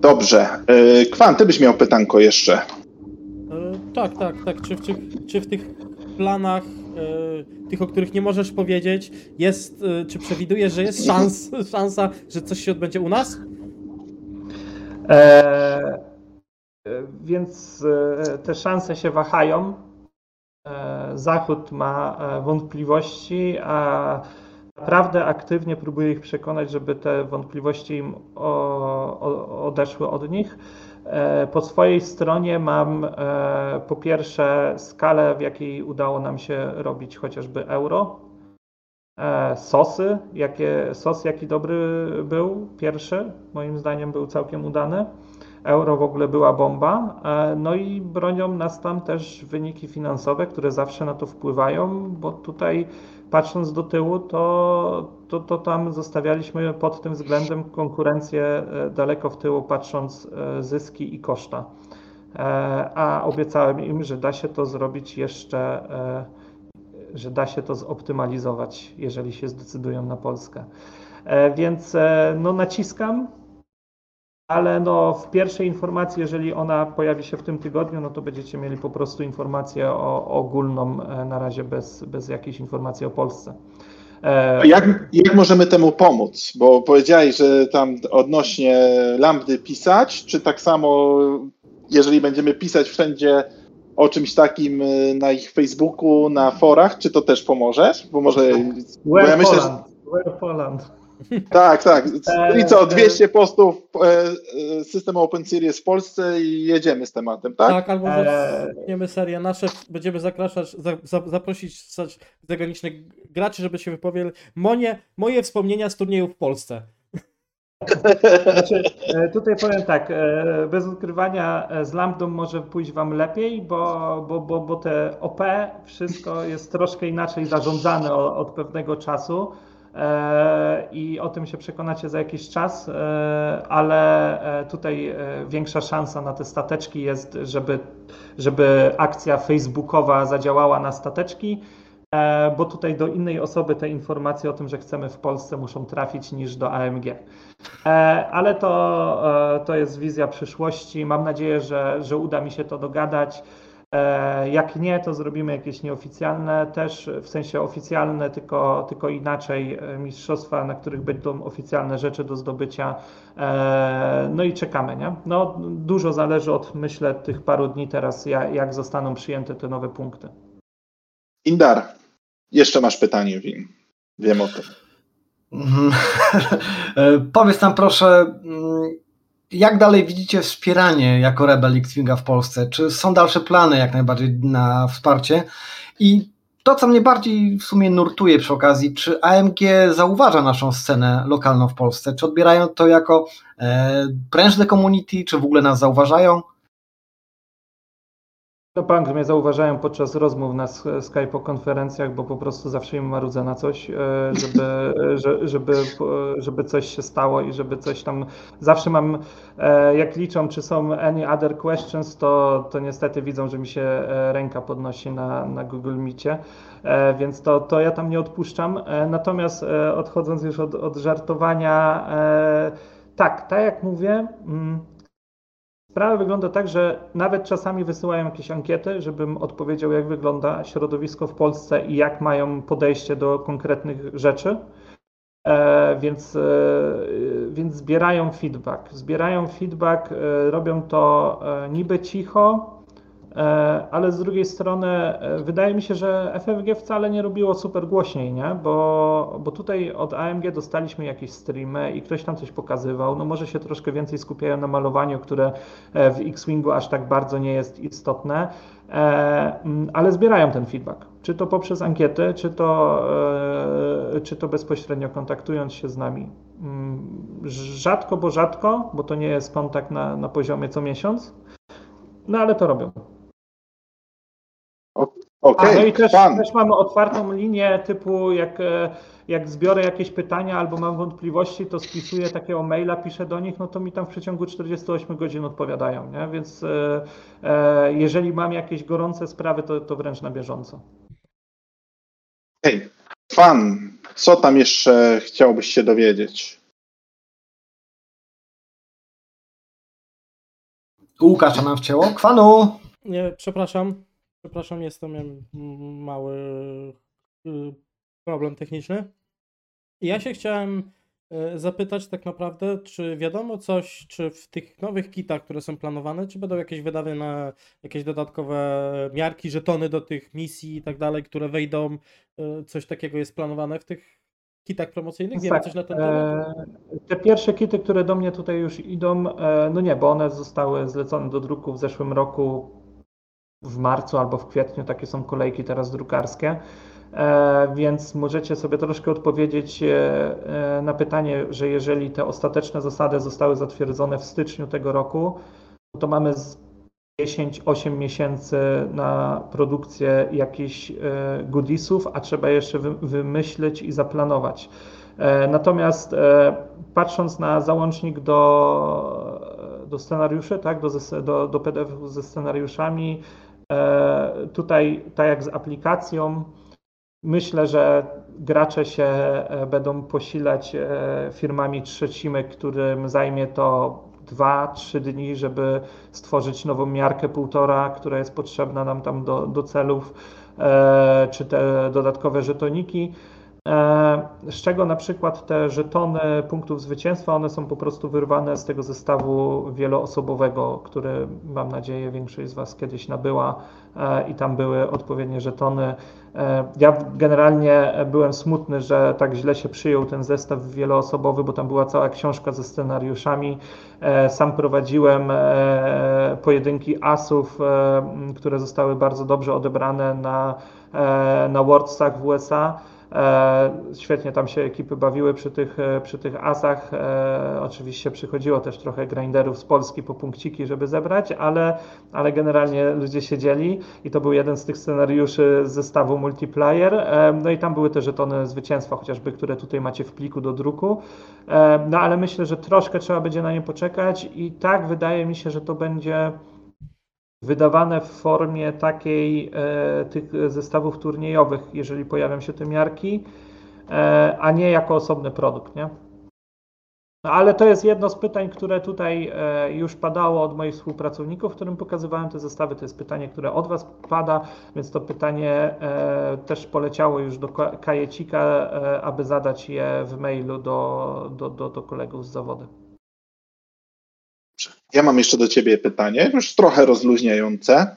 Dobrze. E, Kwan, ty byś miał pytanko jeszcze. E, tak, tak, tak. Czy w, czy, czy w tych planach, e, tych, o których nie możesz powiedzieć, jest, e, czy przewidujesz, że jest szans, szansa, że coś się odbędzie u nas? Więc te szanse się wahają. Zachód ma wątpliwości, a naprawdę aktywnie próbuję ich przekonać, żeby te wątpliwości im odeszły od nich. E, po swojej stronie mam e, po pierwsze skalę, w jakiej udało nam się robić chociażby euro, e, sosy, jakie, sos jaki dobry był, pierwszy, moim zdaniem był całkiem udany. euro w ogóle była bomba. No i bronią nas tam też wyniki finansowe, które zawsze na to wpływają, bo tutaj patrząc do tyłu, to, to, to tam zostawialiśmy pod tym względem konkurencję e, daleko w tyłu, patrząc e, zyski i koszta. A obiecałem im, że da się to zrobić jeszcze, że da się to zoptymalizować, jeżeli się zdecydują na Polskę. Więc no, naciskam, ale no w pierwszej informacji, jeżeli ona pojawi się w tym tygodniu, no to będziecie mieli po prostu informację o, ogólną e, na razie bez, bez jakiejś informacji o Polsce. E... Jak, jak możemy temu pomóc? Bo powiedziałeś, że tam odnośnie lambdy pisać, czy tak samo, jeżeli będziemy pisać wszędzie o czymś takim e, na ich Facebooku, na forach, czy to też pomożesz? Bo może. Bo ja myślę, że... Poland. Tak, tak. I co, 200 e, postów e, e, systemu Open Series w Polsce i jedziemy z tematem, tak? Tak, albo zaczniemy serię nasze, będziemy zapraszać, zaprosić zagranicznych graczy, żeby się wypowiedzieli. Moje, moje wspomnienia z turniejów w Polsce. Znaczy, tutaj powiem tak, bez ukrywania z Lambdą może pójść Wam lepiej, bo, bo, bo, bo te OP, wszystko jest troszkę inaczej zarządzane od pewnego czasu. E, i o tym się przekonacie za jakiś czas, e, ale e, tutaj większa szansa na te stateczki jest, żeby, żeby akcja facebookowa zadziałała na stateczki, bo tutaj do innej osoby te informacje o tym, że chcemy w Polsce muszą trafić niż do AMG. Ale to, to jest wizja przyszłości. Mam nadzieję, że, że uda mi się to dogadać. E, jak nie, to zrobimy jakieś nieoficjalne też, w sensie oficjalne, tylko, tylko inaczej e, mistrzostwa, na których będą oficjalne rzeczy do zdobycia. E, no i czekamy, nie? No, dużo zależy od, myślę, tych paru dni teraz, jak zostaną przyjęte te nowe punkty. Indar, jeszcze masz pytanie, Wim. Wiem o tym. Powiedz nam proszę, mm, jak dalej widzicie wspieranie jako Rebel X-Winga w Polsce? Czy są dalsze plany jak najbardziej na wsparcie? I to, co mnie bardziej w sumie nurtuje przy okazji, czy AMG zauważa naszą scenę lokalną w Polsce? Czy odbierają to jako e, prężne community, czy w ogóle nas zauważają? To bank mnie zauważają podczas rozmów na Skype konferencjach, bo po prostu zawsze im marudzę na coś, e, żeby, żeby, żeby coś się stało i żeby coś tam. Zawsze mam, e, jak liczą, czy są any other questions, to, to niestety widzą, że mi się e, ręka podnosi na, na Google Meetie, więc to, to ja tam nie odpuszczam. Natomiast odchodząc już od, od żartowania, tak, tak jak mówię. Mm, Sprawa wygląda tak, że nawet czasami wysyłają jakieś ankiety, żebym odpowiedział, jak wygląda środowisko w Polsce i jak mają podejście do konkretnych rzeczy. E, więc, e, więc zbierają feedback. Zbierają feedback, e, robią to e, niby cicho, ale z drugiej strony e, wydaje mi się, że FFG wcale nie robiło super głośniej, nie? Bo, bo tutaj od AMG dostaliśmy jakieś streamy i ktoś tam coś pokazywał. No może się troszkę więcej skupiają na malowaniu, które e, w X-Wingu aż tak bardzo nie jest istotne, ale zbierają ten feedback. Czy to poprzez ankiety, czy to, czy to bezpośrednio kontaktując się z nami. Mm, rzadko, bo rzadko, bo to nie jest kontakt na, na poziomie co miesiąc, no ale to robią. Okay, no i też, też, mamy otwartą linię typu jak, e, jak zbiorę jakieś pytania albo mam wątpliwości, to spisuję takiego maila, piszę do nich, no to mi tam w przeciągu 48 godzin odpowiadają, nie? więc e, e, jeżeli mam jakieś gorące sprawy, to, to wręcz na bieżąco. Hej, fan, co tam jeszcze chciałbyś się dowiedzieć? Łukasza nam wcięło. Kwanu! Nie, przepraszam. Przepraszam, jest to miałem mały y, problem techniczny. Ja się chciałem y, zapytać tak naprawdę, czy wiadomo coś, czy w tych nowych kitach, które są planowane, czy będą jakieś wydawy na jakieś dodatkowe miarki, żetony do tych misji i tak dalej, które wejdą, y, coś takiego jest planowane w tych kitach promocyjnych? Wiemy tak, coś na ten temat? E, te pierwsze kity, które do mnie tutaj już idą, e, no nie, bo one zostały zlecone do druku w zeszłym roku w marcu albo w kwietniu, takie są kolejki teraz drukarskie. E, więc możecie sobie troszkę odpowiedzieć e, na pytanie, że jeżeli te ostateczne zasady zostały zatwierdzone w styczniu tego roku, to mamy 10-8 miesięcy na produkcję jakichś goodiesów, a trzeba jeszcze wymyślić i zaplanować. Natomiast patrząc na załącznik do, do scenariuszy, tak, do, do, do PDF ze scenariuszami, tutaj, tak jak z aplikacją, Myślę, że gracze się e, będą posilać e, firmami trzecimi, którym zajmie to 2-3 dni, żeby stworzyć nową miarkę półtora, która jest potrzebna nam tam do, do celów, e, czy te dodatkowe żetoniki. Z czego na przykład te żetony punktów zwycięstwa, one są po prostu wyrwane z tego zestawu wieloosobowego, który mam nadzieję większość z Was kiedyś nabyła i tam były odpowiednie żetony E, ja generalnie byłem smutny, że tak źle się przyjął ten zestaw wieloosobowy, bo tam była cała książka ze scenariuszami. E, sam prowadziłem e, pojedynki asów, które zostały bardzo dobrze odebrane na, na Worldsach w USA. E, świetnie tam się ekipy bawiły przy tych, e, przy tych asach. E, oczywiście przychodziło też trochę grinderów z Polski po punkciki, żeby zebrać, ale, ale generalnie ludzie siedzieli i to był jeden z tych scenariuszy z zestawu multiplayer. No i tam były te żetony zwycięstwa, chociażby, które tutaj macie w pliku do druku. No ale myślę, że troszkę trzeba będzie na nie poczekać i tak wydaje mi się, że to będzie wydawane w formie takiej e, tych zestawów turniejowych, jeżeli pojawią się te miarki, e, a nie jako osobny produkt, nie? No, ale to jest jedno z pytań, które tutaj e, już padało od moich współpracowników, którym pokazywałem te zestawy. To jest pytanie, które od Was pada, więc to pytanie też poleciało już do kajecika, aby zadać je w mailu do, do, do, do kolegów z zawodu. Ja mam jeszcze do Ciebie pytanie, już trochę rozluźniające,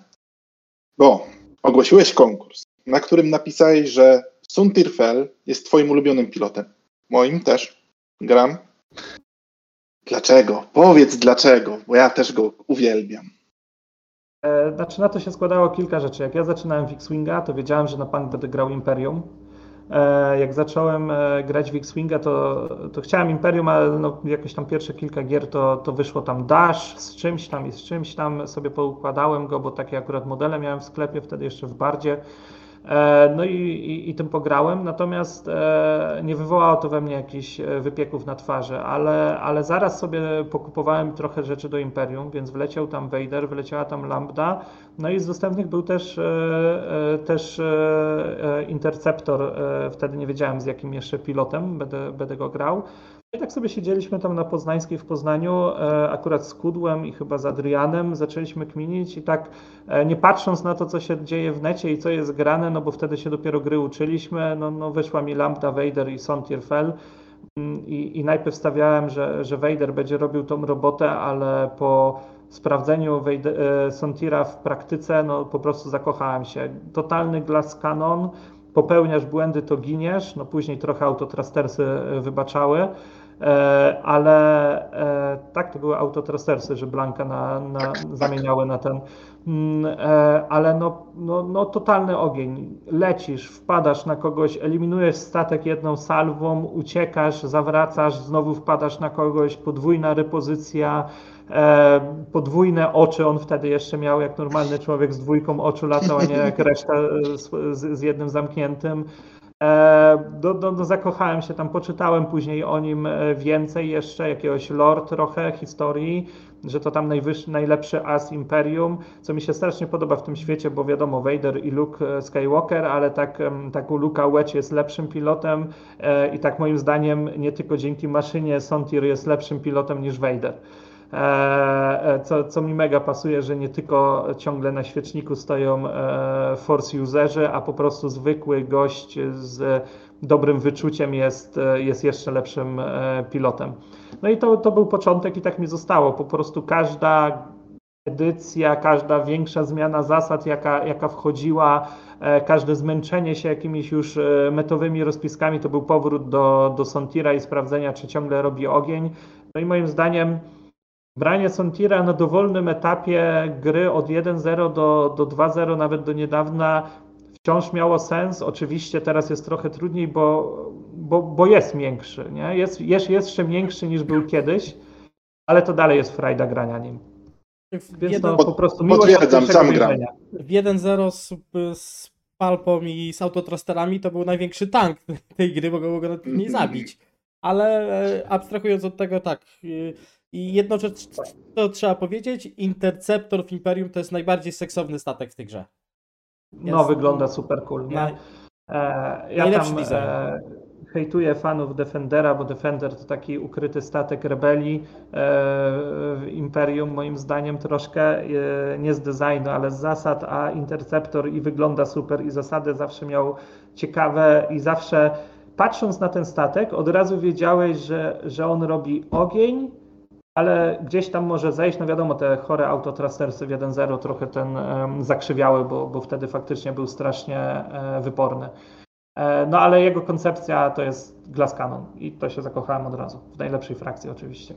bo ogłosiłeś konkurs, na którym napisałeś, że Sun Tirfel jest Twoim ulubionym pilotem. Moim też. Gram. Dlaczego? Powiedz dlaczego, bo ja też go uwielbiam. E, znaczy na to się składało kilka rzeczy. Jak ja zaczynałem w X-Winga, to wiedziałem, że na Punk będę grał Imperium jak zacząłem e, grać w X-Winga, to, to chciałem Imperium, ale no, jakoś tam pierwsze kilka gier to, to wyszło tam Dash z czymś tam i z czymś tam. Sobie poukładałem go, bo takie akurat modele miałem w sklepie, wtedy jeszcze w Bardzie. E, no i, i, i, tym pograłem, natomiast e, nie wywołało to we mnie jakichś e, wypieków na twarzy, ale, ale zaraz sobie pokupowałem trochę rzeczy do Imperium, więc wleciał tam Vader, wleciała tam Lambda, no i z dostępnych był też, też Interceptor, wtedy nie wiedziałem z jakim jeszcze pilotem będę, będę go grał. I tak sobie siedzieliśmy tam na Poznańskiej w Poznaniu, e, akurat z Kudłem i chyba z Adrianem, zaczęliśmy kminić i tak e, nie patrząc na to, co się dzieje w necie i co jest grane, no bo wtedy się dopiero gry uczyliśmy, no, no wyszła mi Lambda, Vader i Sontirfel mm, i, i najpierw stawiałem, że, że Vader będzie robił tą robotę, ale po sprawdzeniu Vader, e, Sontira w praktyce, no po prostu zakochałem się. Totalny glass cannon, popełniasz błędy, to giniesz, no później trochę autotrastersy wybaczały, ale e, tak, to były autotrastersy, że Blanka na, na, zamieniały na ten, mm, e, ale no, no, no totalny ogień. Lecisz, wpadasz na kogoś, eliminujesz statek jedną salwą, uciekasz, zawracasz, znowu wpadasz na kogoś, podwójna repozycja, podwójne oczy on wtedy jeszcze miał, jak normalny człowiek z dwójką oczu latał, a nie jak reszta z, z jednym zamkniętym. Do, do, do, zakochałem się tam, poczytałem później o nim e, więcej jeszcze, jakiegoś lore trochę, historii, że to tam najwyższy, najlepszy as Imperium, co mi się strasznie podoba w tym świecie, bo wiadomo, Vader i Luke e, Skywalker, ale tak, tak u Luka Wedge jest lepszym pilotem i tak moim zdaniem nie tylko dzięki maszynie Sontir jest lepszym pilotem niż Vader. E, e, co, co mi mega pasuje, że nie tylko ciągle na świeczniku stoją e, force userzy, a po prostu zwykły gość z dobrym wyczuciem jest, jest jeszcze lepszym pilotem. No i to, to był początek i tak mi zostało. Po prostu każda edycja, każda większa zmiana zasad, jaka, jaka wchodziła, każde zmęczenie się jakimiś już metowymi rozpiskami, to był powrót do, do Sontira i sprawdzenia, czy ciągle robi ogień. No i moim zdaniem Branie Sontira na dowolnym etapie gry od 1-0 do, do 2-0, nawet do niedawna, wciąż miało sens. Oczywiście teraz jest trochę trudniej, bo, bo, bo jest miększy. Nie? Jest, jest jeszcze miększy niż był kiedyś, ale to dalej jest frajda grania nim. W Więc jeden- po prostu miłość potwierdzam, sam gram. W 1-0 z, z palpą i z autotrasterami to był największy tank tej gry, bo go mogło nawet nie zabić. Ale e, abstrahując od tego, tak. I jedno rzecz, to trzeba powiedzieć, Interceptor w Imperium to jest najbardziej seksowny statek w tej grze. No, Jest- wygląda super cool. Nie? Naj- E, ja Najlepszy tam design. e, hejtuję fanów Defendera, bo Defender to taki ukryty statek rebelii e, w Imperium, moim zdaniem troszkę e, nie z designu, ale z zasad, a Interceptor i wygląda super i zasady zawsze miał ciekawe i zawsze patrząc na ten statek od razu wiedziałeś, że, że on robi ogień, ale gdzieś tam może zejść, no wiadomo, te chore autotrastersy w 1.0 trochę ten zakrzywiały, bo, bo wtedy faktycznie był strasznie e, wyporny. E, no ale jego koncepcja to jest Glass Cannon i to się zakochałem od razu, w najlepszej frakcji oczywiście.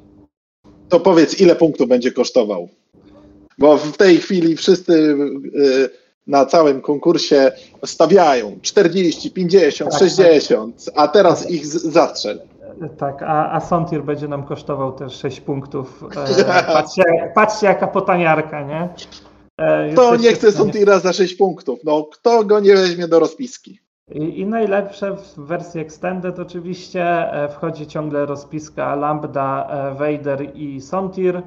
To powiedz, ile punktów będzie kosztował? Bo w tej chwili wszyscy y, na całym konkursie stawiają 40, 50, Tak, 60, a teraz ich z- zastrzel. Tak, a, a Sontir będzie nam kosztował też 6 punktów. E, patrzcie, patrzcie jaka potaniarka, nie? E, Kto nie chce Suntira za 6 punktów? No, kto go nie weźmie do rozpiski? I, I najlepsze w wersji Extended oczywiście e, wchodzi ciągle rozpiska Lambda, e, Vader i Sontir,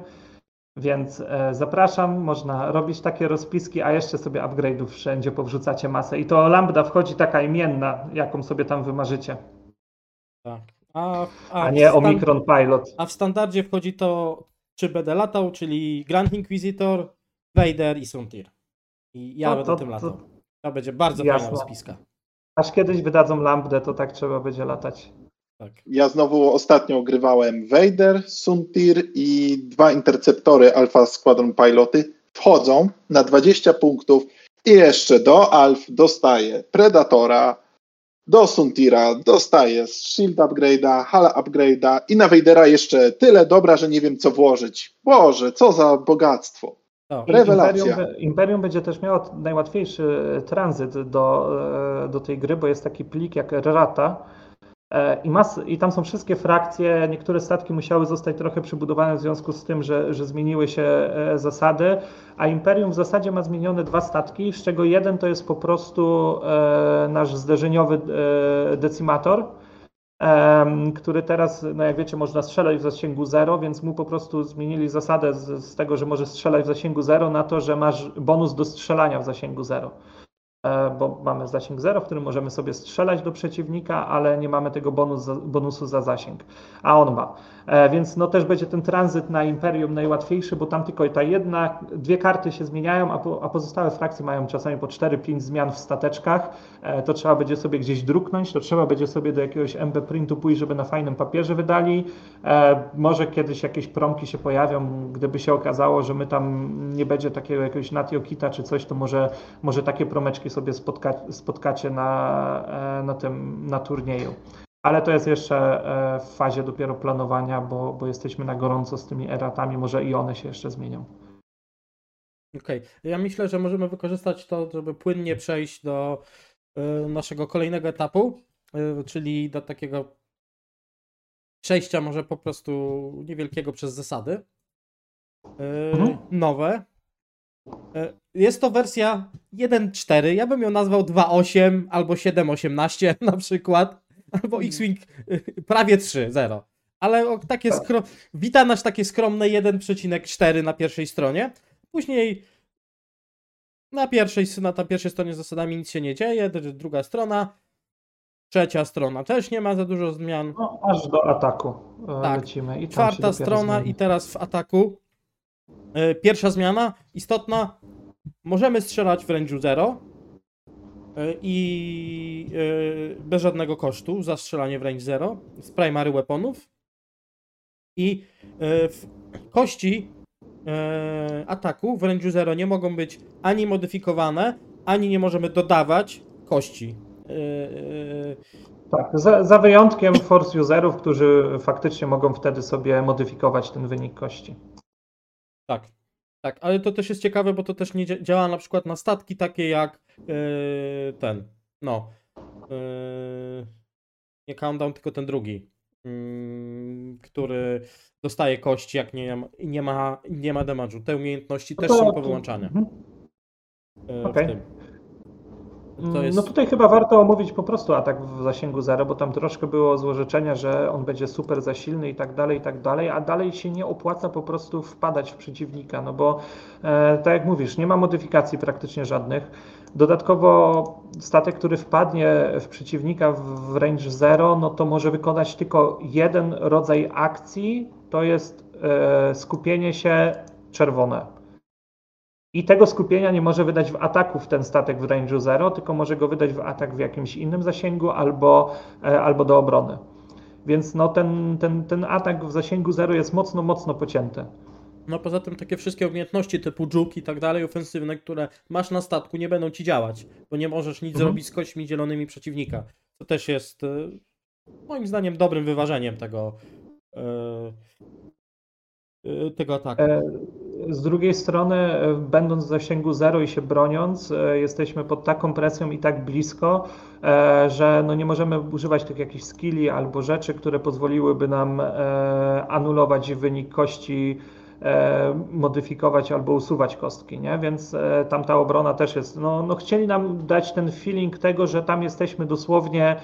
więc zapraszam, można robić takie rozpiski, a jeszcze sobie upgrade'ów wszędzie powrzucacie masę. I to Lambda wchodzi taka imienna, jaką sobie tam wymarzycie, Tak. A, a, a nie Omicron Pilot. A w standardzie wchodzi to, czy będę latał, czyli Grand Inquisitor, Vader i Suntir. I ja No będę to- tym to- latał. To będzie bardzo Jasne. fajna rozpiska. Aż kiedyś wydadzą Lambdę, to tak trzeba będzie latać. Tak. Ja znowu ostatnio grywałem Vader, Suntir i dwa interceptory Alpha Squadron Piloty. Wchodzą na 20 punktów i jeszcze do Alf dostaję Predatora, do Suntira dostaję Shield Upgrade'a, Hala Upgrade'a i na Vadera jeszcze tyle dobra, że nie wiem co włożyć. Boże, co za bogactwo. I Rewelacja. Imperium, Imperium będzie też miało najłatwiejszy tranzyt do, e, do tej gry, bo jest taki plik jak Rata. E, I, mas, I tam są wszystkie frakcje. Niektóre statki musiały zostać trochę przybudowane w związku z tym, że, że zmieniły się e, zasady. A Imperium w zasadzie ma zmienione dwa statki, z czego jeden to jest po prostu e, nasz zderzeniowy e, decimator. em, który teraz, no jak wiecie, można strzelać w zasięgu 0, więc mu po prostu zmienili zasadę z, z tego, że możesz strzelać w zasięgu 0 na to, że masz bonus do strzelania w zasięgu 0. E, Bo mamy zasięg 0, w którym możemy sobie strzelać do przeciwnika, ale nie mamy tego bonus bonusu za zasięg, a on ma. E, Więc no też będzie ten tranzyt na Imperium najłatwiejszy, bo tam tylko ta jedna, dwie karty się zmieniają, a, po, a pozostałe frakcje mają czasami po 4-5 zmian w stateczkach. E, To trzeba będzie sobie gdzieś druknąć, to trzeba będzie sobie do jakiegoś MB printu pójść, żeby na fajnym papierze wydali. E, Może kiedyś jakieś promki się pojawią, gdyby się okazało, że my tam nie będzie takiego jakiegoś Natiokita czy coś, to może, może takie promeczki sobie spotka, spotkacie na, na tym na turnieju. Ale to jest jeszcze e, w fazie dopiero planowania, bo, bo jesteśmy na gorąco z tymi eratami, może i one się jeszcze zmienią. Okej. Ja myślę, że możemy wykorzystać to, żeby płynnie przejść do y, naszego kolejnego etapu, y, czyli do takiego przejścia może po prostu niewielkiego przez zasady. Mhm. Nowe. Jest to wersja 1.4. Ja bym ją nazwał 2.8 albo 7.18 na przykład. Albo X-Wing y, prawie 3.0. Ale takie skro... wita nas takie skromne 1.4 na pierwszej stronie. Później na pierwszej, na ta pierwszej stronie z zasadami nic się nie dzieje, druga strona, trzecia strona też nie ma za dużo zmian. No, aż do ataku e, Tak. lecimy. I Czwarta strona zmieni. i teraz w ataku. e, Pierwsza zmiana, istotna. Możemy strzelać w range'u 0 e, i e, bez żadnego kosztu za strzelanie w range 0 z primary weaponów. I e, w kości e, ataku w range'u 0 nie mogą być ani modyfikowane, ani nie możemy dodawać kości. E, e, Tak, za, za wyjątkiem force userów, którzy faktycznie mogą wtedy sobie modyfikować ten wynik kości. Tak. Tak, ale to też jest ciekawe, bo to też nie dzia- działa na przykład na statki takie jak yy, ten, no, yy, nie Countdown, tylko ten drugi, yy, który dostaje kości, jak nie, ma- nie ma, nie ma damage'u. Te umiejętności No też są powłączane. Mhm. yy, w Okej. tym. Mm, jest... No tutaj chyba warto omówić po prostu atak w zasięgu zero, bo tam troszkę było złorzeczenia, że on będzie super zasilny i tak dalej, i tak dalej, a dalej się nie opłaca po prostu wpadać w przeciwnika, no bo e, tak jak mówisz, nie ma modyfikacji praktycznie żadnych. Dodatkowo statek, który wpadnie w przeciwnika w range 0, no to może wykonać tylko jeden rodzaj akcji, to jest e, skupienie się czerwone. I tego skupienia nie może wydać w ataku w ten statek w range'u 0, tylko może go wydać w atak w jakimś innym zasięgu albo, e, albo do obrony. Więc no ten, ten, ten atak w zasięgu 0 jest mocno, mocno pocięty. No poza tym takie wszystkie umiejętności typu dżuk i tak dalej, ofensywne, które masz na statku, nie będą ci działać, bo nie możesz nic Mhm. zrobić z kośćmi zielonymi przeciwnika. To też jest y, moim zdaniem dobrym wyważeniem tego, y, y, tego ataku. E, Z drugiej strony, e, będąc w zasięgu 0 i się broniąc, e, jesteśmy pod taką presją i tak blisko, e, że no nie możemy używać tych jakichś skilli albo rzeczy, które pozwoliłyby nam anulować wynik kości, modyfikować albo usuwać kostki, nie? Więc tam ta obrona też jest. No, no chcieli nam dać ten feeling tego, że tam jesteśmy dosłownie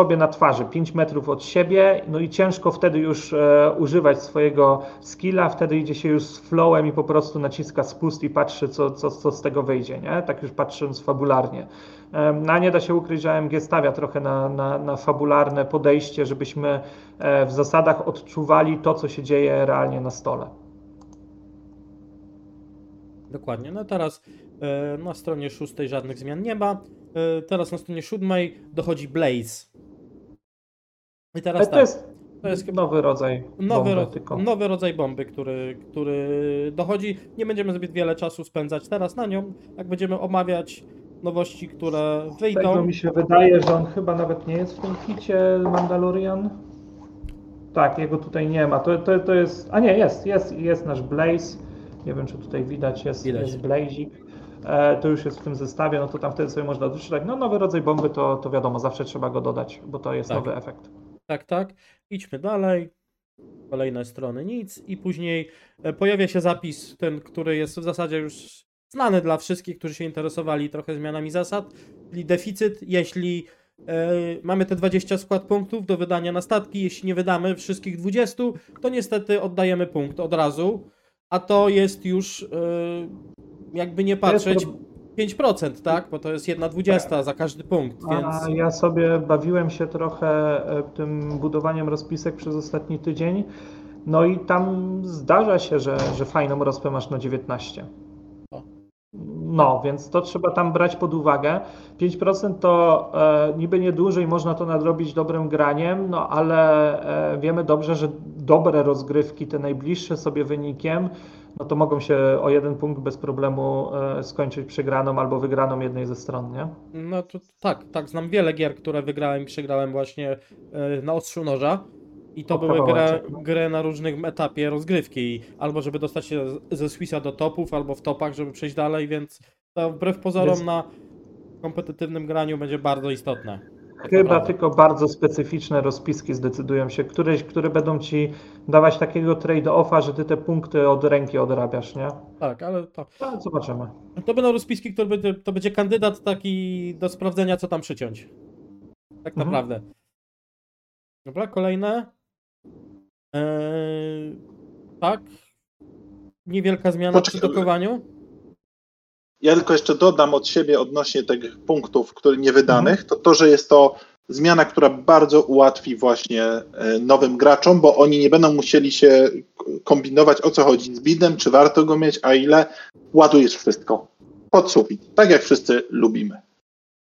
sobie na twarzy, 5 metrów od siebie, no i ciężko wtedy już e, używać swojego skilla, wtedy idzie się już z flowem i po prostu naciska spust i patrzy, co, co, co z tego wyjdzie, nie? Tak już patrząc fabularnie. Em, No a nie da się ukryć, że AMG stawia trochę na, na, na fabularne podejście, żebyśmy e, w zasadach odczuwali to, co się dzieje realnie na stole. Dokładnie. No teraz e, na stronie szóstej żadnych zmian nie ma. E, teraz na stronie siódmej dochodzi Blaze. I Ale teraz to tak. jest to jest nowy rodzaj Nowy, bomby, ro- nowy rodzaj bomby, który, który dochodzi. Nie będziemy zbyt wiele czasu spędzać teraz na nią, jak będziemy omawiać nowości, które Tego wyjdą. mi się wydaje, że on chyba nawet nie jest w tym kicie Mandalorian. Tak, jego tutaj nie ma. To, to, to jest. A nie, jest, jest, jest nasz Blaze. Nie wiem, czy tutaj widać, jest, Widać. jest Blazik. E, to już jest w tym zestawie, no to tam wtedy sobie można doczytać. No nowy rodzaj bomby to, to wiadomo, zawsze trzeba go dodać, bo to jest Tak. nowy efekt. Tak, tak. Idźmy dalej. Kolejne strony nic i później e, pojawia się zapis, ten, który jest w zasadzie już znany dla wszystkich, którzy się interesowali trochę zmianami zasad, czyli deficyt, jeśli e, mamy te 20 skład punktów do wydania na statki, jeśli nie wydamy wszystkich 20, to niestety oddajemy punkt od razu, a to jest już jakby nie patrzeć pro- 5%, tak? Bo to jest jedna dwudziesta za każdy punkt, więc... A ja sobie bawiłem się trochę e, tym budowaniem rozpisek przez ostatni tydzień. No i tam zdarza się, że, że fajną rozpę masz na 19. O. No, więc to trzeba tam brać pod uwagę. 5% to e, niby nieduże i można to nadrobić dobrym graniem, no ale e, wiemy dobrze, że dobre rozgrywki, te najbliższe sobie wynikiem, no to mogą się o jeden punkt bez problemu e, skończyć przegraną albo wygraną jednej ze stron, nie? No to tak, tak, znam wiele gier, które wygrałem i przegrałem właśnie e, na ostrzu noża. I to O, były gry, no. gry na różnym etapie rozgrywki. Albo żeby dostać się ze Swissa do topów, albo w topach, żeby przejść dalej, więc to wbrew pozorom na kompetytywnym graniu będzie bardzo istotne. Chyba naprawdę. tylko bardzo specyficzne rozpiski zdecydują się, któreś, które będą ci dawać takiego trade-offa, że ty te punkty od ręki odrabiasz, nie? Tak, ale to, No, zobaczymy. to będą rozpiski, które będzie, to będzie kandydat taki do sprawdzenia, co tam przyciąć. Tak Mhm. naprawdę. Dobra, kolejne. Eee, tak. Niewielka zmiana przy Poczekaj. dokowaniu. Ja tylko jeszcze dodam od siebie odnośnie tych punktów, które niewydanych, to to, że jest to zmiana, która bardzo ułatwi właśnie e, nowym graczom, bo oni nie będą musieli się kombinować o co chodzi z bidem, czy warto go mieć, a ile. Ładujesz wszystko pod sufit, tak jak wszyscy lubimy.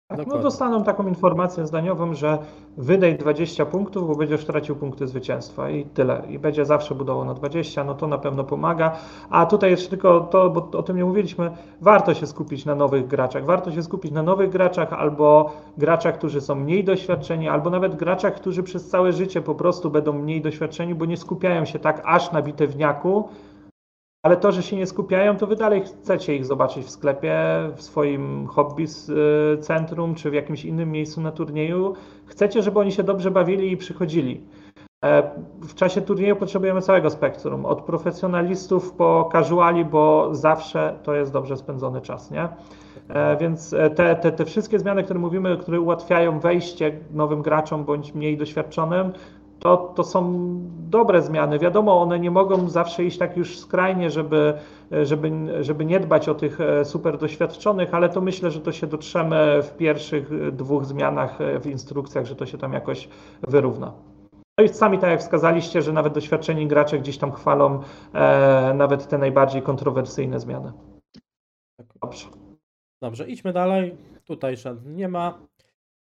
Tak, no dostaną taką informację zdaniową, że wydaj 20 punktów, bo będziesz tracił punkty zwycięstwa i tyle. I będzie zawsze budował na 20, no to na pewno pomaga. A tutaj jeszcze tylko to, bo o tym nie mówiliśmy, warto się skupić na nowych graczach. Warto się skupić na nowych graczach albo graczach, którzy są mniej doświadczeni, albo nawet graczach, którzy przez całe życie po prostu będą mniej doświadczeni, bo nie skupiają się tak aż na bitewniaku, ale to, że się nie skupiają, to wy dalej chcecie ich zobaczyć w sklepie, w swoim hobby y, centrum, czy w jakimś innym miejscu na turnieju. Chcecie, żeby oni się dobrze bawili i przychodzili. E, w czasie turnieju potrzebujemy całego spektrum, od profesjonalistów po casuali, bo zawsze to jest dobrze spędzony czas, nie? E, więc te, te, te wszystkie zmiany, które mówimy, które ułatwiają wejście nowym graczom bądź mniej doświadczonym, to, to są dobre zmiany. Wiadomo, one nie mogą zawsze iść tak już skrajnie, żeby, żeby, żeby nie dbać o tych e, super doświadczonych, ale to myślę, że to się dotrzemy w pierwszych dwóch zmianach w instrukcjach, że to się tam jakoś wyrówna. No i sami tak jak wskazaliście, że nawet doświadczeni gracze gdzieś tam chwalą e, nawet te najbardziej kontrowersyjne zmiany. Dobrze. Dobrze, idźmy dalej. Tutaj żadnych nie ma.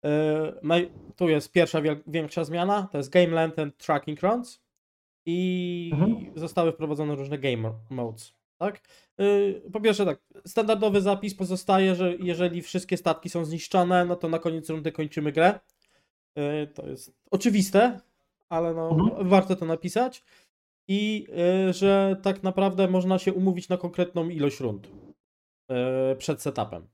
Yy, tu jest pierwsza większa zmiana, to jest Game Length and Tracking Runs i mhm. zostały wprowadzone różne game modes. Tak? Yy, po pierwsze tak, standardowy zapis pozostaje, że jeżeli wszystkie statki są zniszczone, no to na koniec rundy kończymy grę. Yy, to jest oczywiste, ale no, mhm. warto to napisać. I że tak naprawdę można się umówić na konkretną ilość rund przed setupem.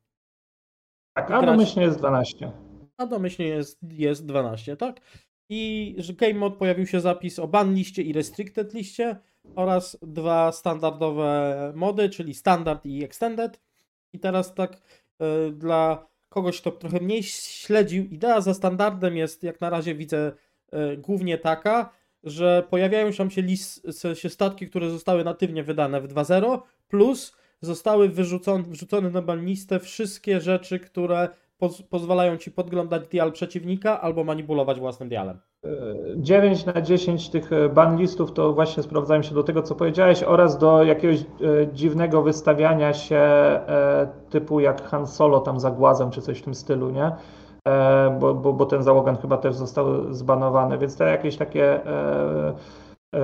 Tak, a domyślnie jest 12 a domyślnie jest, jest 12, tak? I że Game Mode pojawił się zapis o ban liście i restricted liście oraz dwa standardowe mody, czyli standard i extended. I teraz tak y, dla kogoś, kto trochę mniej śledził, idea za standardem jest, jak na razie widzę, y, głównie taka, że pojawiają się, się, list, się statki, które zostały natywnie wydane w 2.0, plus zostały wyrzucone, wrzucone na ban listę wszystkie rzeczy, które poz pozwalają ci podglądać dial przeciwnika albo manipulować własnym dialem. 9 na 10 tych e, ban listów to właśnie sprawdzają się do tego, co powiedziałeś, oraz do jakiegoś e, dziwnego wystawiania się e, typu jak Han Solo tam za głazem, czy coś w tym stylu, nie? Bo, bo, bo ten załogan chyba też został zbanowany, więc te jakieś takie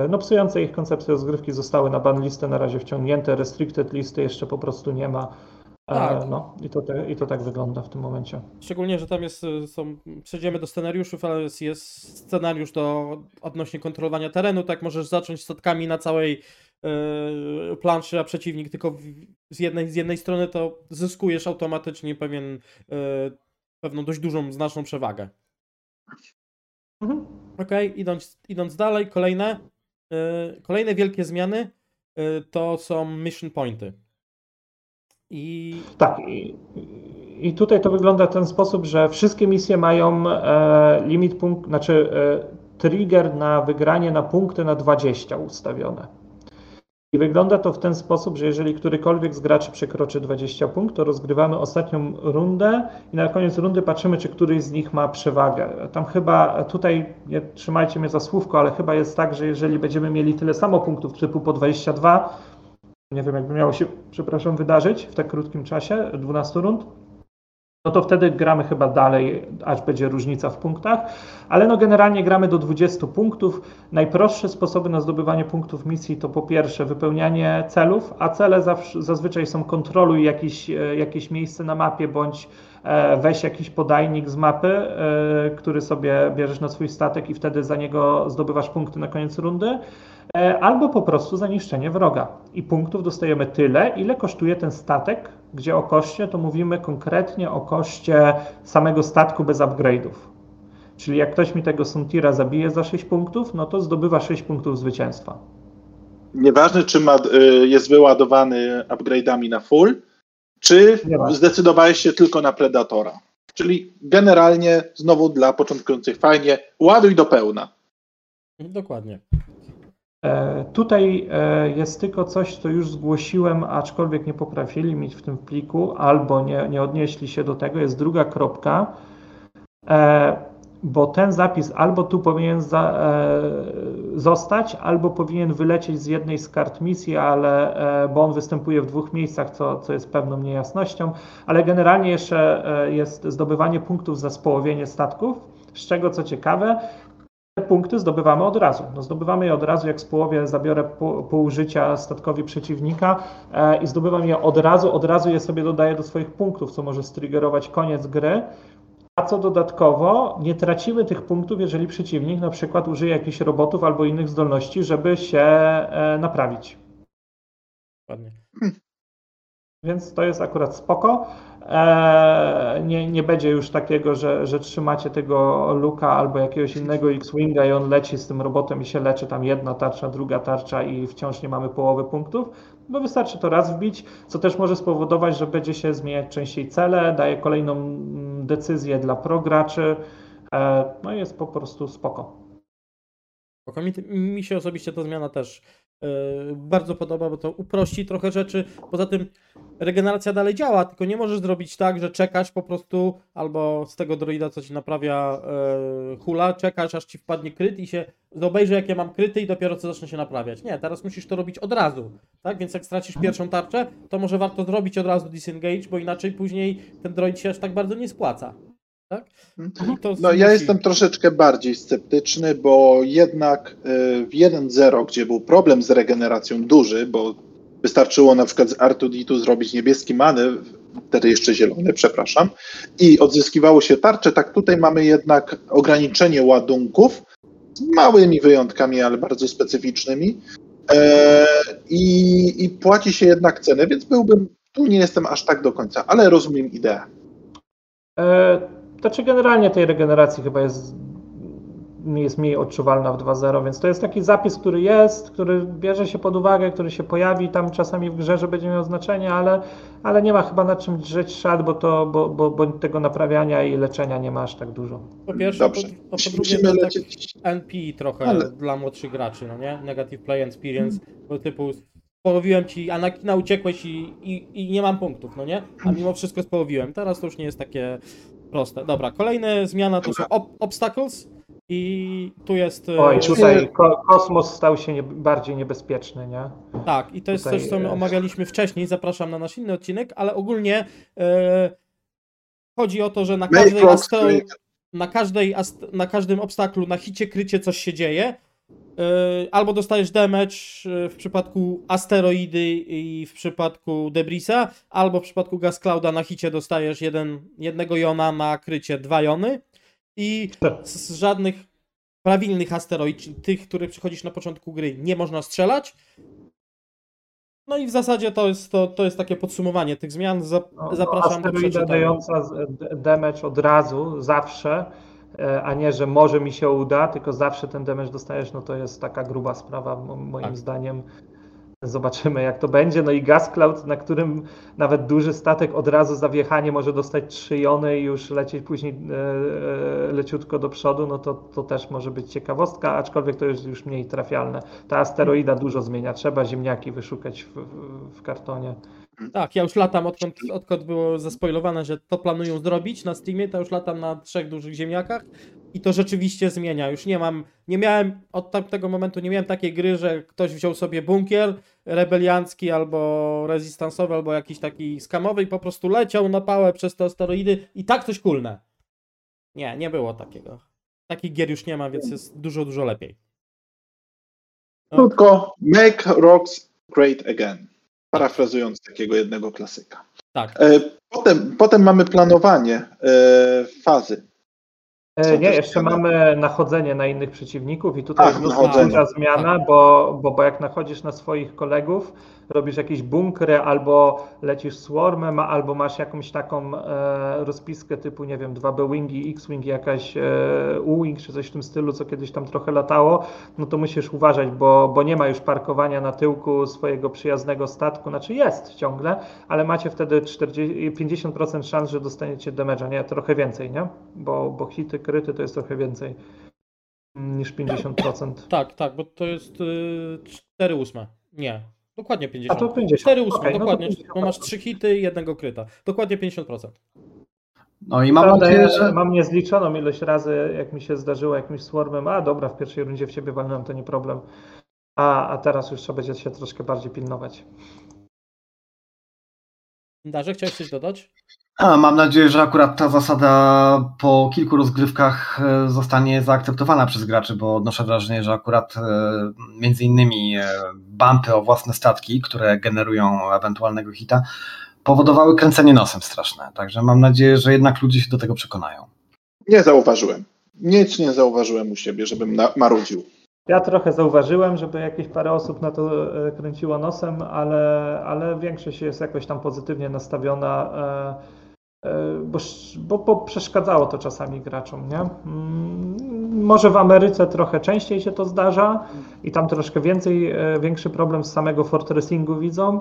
no, psujące ich koncepcję rozgrywki zostały na ban listę na razie wciągnięte, restricted listy jeszcze po prostu nie ma. Tak. No, i to, te, i to tak wygląda w tym momencie. Szczególnie, że tam jest, y, są, przejdziemy do scenariuszów, ale jest, jest scenariusz do odnośnie kontrolowania terenu, tak możesz zacząć statkami na całej yy, planszy, a przeciwnik tylko w, z, jednej, z jednej strony to zyskujesz automatycznie pewien, yy, pewną dość dużą, znaczną przewagę. Mhm. Ok, idąc, idąc dalej, kolejne, yy, kolejne wielkie zmiany to są mission pointy. I... Tak. I, I tutaj to wygląda w ten sposób, że wszystkie misje mają e, limit punkt, znaczy e, trigger na wygranie na punkty na 20 ustawione. I wygląda to w ten sposób, że jeżeli którykolwiek z graczy przekroczy 20 punktów, to rozgrywamy ostatnią rundę i na koniec rundy patrzymy, czy któryś z nich ma przewagę. Tam chyba, tutaj nie trzymajcie mnie za słówko, ale chyba jest tak, że jeżeli będziemy mieli tyle samo punktów typu po 22, nie wiem, jakby miało się, przepraszam, wydarzyć w tak krótkim czasie, 12 rund, no to wtedy gramy chyba dalej, aż będzie różnica w punktach, ale no generalnie gramy do 20 punktów. Najprostsze sposoby na zdobywanie punktów misji to po pierwsze wypełnianie celów, a cele zazwyczaj są kontroluj jakieś, e, jakieś miejsce na mapie bądź e, weź jakiś podajnik z mapy, e, który sobie bierzesz na swój statek i wtedy za niego zdobywasz punkty na koniec rundy. E, albo po prostu zaniszczenie wroga. I punktów dostajemy tyle, ile kosztuje ten statek, gdzie o koszcie to mówimy konkretnie o koszcie samego statku bez upgrade'ów. Czyli jak ktoś mi tego Suntira zabije za 6 punktów, no to zdobywa 6 punktów zwycięstwa. Nieważne, czy ma, y, jest wyładowany upgrade'ami na full, czy zdecydowałeś się tylko na Predatora. Czyli generalnie znowu dla początkujących fajnie, ładuj do pełna. Dokładnie. E, tutaj e, jest tylko coś, co już zgłosiłem, aczkolwiek nie poprawili mi w tym pliku, albo nie, nie odnieśli się do tego. Jest druga kropka, e, bo ten zapis albo tu powinien za, zostać, albo powinien wylecieć z jednej z kart misji, ale, bo on występuje w dwóch miejscach, co, co jest pewną niejasnością. Ale generalnie jeszcze jest zdobywanie punktów za społowienie statków. Z czego co ciekawe, punkty zdobywamy od razu. No zdobywamy je od razu, jak z połowie zabiorę pół, życia statkowi przeciwnika e, i zdobywam je od razu, od razu je sobie dodaję do swoich punktów, co może striggerować koniec gry. A co dodatkowo, nie tracimy tych punktów, jeżeli przeciwnik na przykład użyje jakichś robotów albo innych zdolności, żeby się e, naprawić. Dokładnie. Więc to jest akurat spoko. Eee, nie, nie będzie już takiego, że, że trzymacie tego Luka albo jakiegoś innego X-Winga i on leci z tym robotem i się leczy tam jedna tarcza, druga tarcza i wciąż nie mamy połowy punktów, bo wystarczy to raz wbić, co też może spowodować, że będzie się zmieniać częściej cele, daje kolejną mm, decyzję dla prograczy, eee, no i jest po prostu spoko. Mi, mi się osobiście ta zmiana też bardzo podoba, bo to uprości trochę rzeczy. Poza tym regeneracja dalej działa, tylko nie możesz zrobić tak, że czekasz po prostu albo z tego droida, co ci naprawia yy, hula, czekasz aż ci wpadnie kryt i się obejrzy jakie mam kryty i dopiero co zacznie się naprawiać. Nie, teraz musisz to robić od razu, tak? Więc jak stracisz pierwszą tarczę, to może warto zrobić od razu disengage, bo inaczej później ten droid się aż tak bardzo nie spłaca. Tak? I to No ja jestem troszeczkę bardziej sceptyczny, bo jednak y, w 1.0, gdzie był problem z regeneracją duży, bo wystarczyło na przykład z R2D2 zrobić niebieski manewr, wtedy jeszcze zielony, przepraszam, i odzyskiwało się tarczę, tak tutaj mamy jednak ograniczenie ładunków z małymi wyjątkami, ale bardzo specyficznymi e, i, i płaci się jednak cenę, więc byłbym, tu nie jestem aż tak do końca, ale rozumiem ideę. Znaczy generalnie tej regeneracji chyba jest, jest mniej odczuwalna w 2.0, więc to jest taki zapis, który jest, który bierze się pod uwagę, który się pojawi tam czasami w grze, że będzie miał znaczenie, ale, ale nie ma chyba na czym drzeć szat, bo, to, bo, bo, bo tego naprawiania i leczenia nie ma aż tak dużo. Po pierwsze, Dobrze. po, a po drugie Musimy to tak. NP trochę Ale- dla młodszych graczy, no nie? Negative Play Experience, bo typu połowiłem ci Anakina, uciekłeś i, i, i nie mam punktów, no nie? A mimo wszystko społowiłem. Teraz to już nie jest takie proste. Dobra, kolejna zmiana to są ob obstacles i tu jest... e, Oj, tutaj ko kosmos stał się nie, bardziej niebezpieczny, nie? Tak, i to jest Tutaj, coś, co my omawialiśmy wcześniej, zapraszam na nasz inny odcinek, ale ogólnie e, chodzi o to, że na każdej, astro, na, każdej na każdym obstaklu, na hicie, krycie coś się dzieje, albo dostajesz damage e, w przypadku asteroidy i w przypadku Debrisa, albo w przypadku Gas Clouda na hicie dostajesz jeden, jednego jona, na krycie dwa jony i z, z żadnych prawilnych asteroid, czyli tych, które przychodzisz na początku gry, nie można strzelać. No i w zasadzie to jest, to, to jest takie podsumowanie tych zmian. Za, No, zapraszam do Asteroida przeczytania. dająca damage od razu, zawsze, e, a nie, że może mi się uda, tylko zawsze ten damage dostajesz, no to jest taka gruba sprawa, mo- moim Tak. zdaniem. Zobaczymy, jak to będzie. No i Gas Cloud, na którym nawet duży statek od razu za wjechanie może dostać trzy jony i już lecieć później e, e, leciutko do przodu, no to, to też może być ciekawostka, aczkolwiek to jest już mniej trafialne. Ta asteroida dużo zmienia, trzeba ziemniaki wyszukać w, w kartonie. Tak, ja już latam, odkąd, odkąd było zaspoilowane, że to planują zrobić na Steamie, to już latam na trzech dużych ziemniakach i to rzeczywiście zmienia. Już nie mam, nie miałem, od tamtego momentu nie miałem takiej gry, że ktoś wziął sobie bunkier rebeliancki albo rezystansowy, albo jakiś taki skamowy i po prostu leciał na pałę przez te asteroidy i tak coś kulne. Nie, nie było takiego. Takich gier już nie ma, więc jest dużo, dużo lepiej. Krótko, make rocks great again. Parafrazując takiego jednego klasyka. Tak. E, Potem, potem mamy planowanie e, fazy. E, Co Nie, jeszcze zmiana? mamy nachodzenie na innych przeciwników i tutaj Ach, jest nachodzenie. duża zmiana, bo, bo, bo jak nachodzisz na swoich kolegów, robisz jakieś bunkry albo lecisz swarmem, albo masz jakąś taką e, rozpiskę typu, nie wiem, 2B wingi, X-wing, jakaś e, U-wing czy coś w tym stylu, co kiedyś tam trochę latało, no to musisz uważać, bo, bo nie ma już parkowania na tyłku swojego przyjaznego statku, znaczy jest ciągle, ale macie wtedy 40, 50% szans, że dostaniecie damage'a, nie? Trochę więcej, nie? Bo, bo hity, kryty to jest trochę więcej niż 50%. Tak, tak, bo to jest y, 4 ósme. Nie, dokładnie A 50. to 50. 4 ósme, Okej, no to dokładnie, 50%. bo masz 3 hity i jednego kryta. Dokładnie 50%. No i mam nadzieję, że. mam niezliczoną ilość razy, jak mi się zdarzyło jakimś swarmem, a dobra, w pierwszej rundzie w ciebie walnąłem, to nie problem. A, a teraz już trzeba będzie się troszkę bardziej pilnować. Darze, chciałeś coś dodać? A, mam nadzieję, że akurat ta zasada po kilku rozgrywkach e, zostanie zaakceptowana przez graczy, bo odnoszę wrażenie, że akurat e, między innymi e, bumpy o własne statki, które generują ewentualnego hita, powodowały kręcenie nosem straszne. Także mam nadzieję, że jednak ludzie się do tego przekonają. Nie zauważyłem. Nic nie zauważyłem u siebie, żebym marudził. Ja trochę zauważyłem, żeby jakieś parę osób na to kręciło nosem, ale, ale większość jest jakoś tam pozytywnie nastawiona, bo, bo, bo przeszkadzało to czasami graczom, nie? Mm, Może w Ameryce trochę częściej się to zdarza i tam troszkę więcej, e, większy problem z samego fortressingu widzą,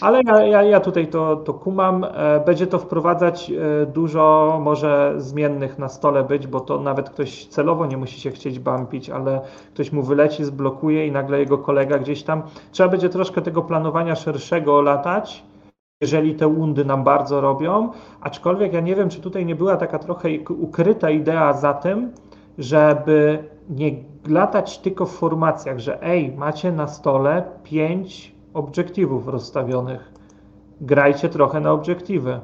ale ja, ja, ja tutaj to, to kumam. E, Będzie to wprowadzać e, dużo może zmiennych na stole być, bo to nawet ktoś celowo nie musi się chcieć bumpić, ale ktoś mu wyleci, zblokuje i nagle jego kolega gdzieś tam. Trzeba będzie troszkę tego planowania szerszego latać, jeżeli te łundy nam bardzo robią. Aczkolwiek ja nie wiem, czy tutaj nie była taka trochę ukryta idea za tym, żeby nie latać tylko w formacjach, że ej, macie na stole pięć obiektywów rozstawionych. Grajcie trochę na obiektywy.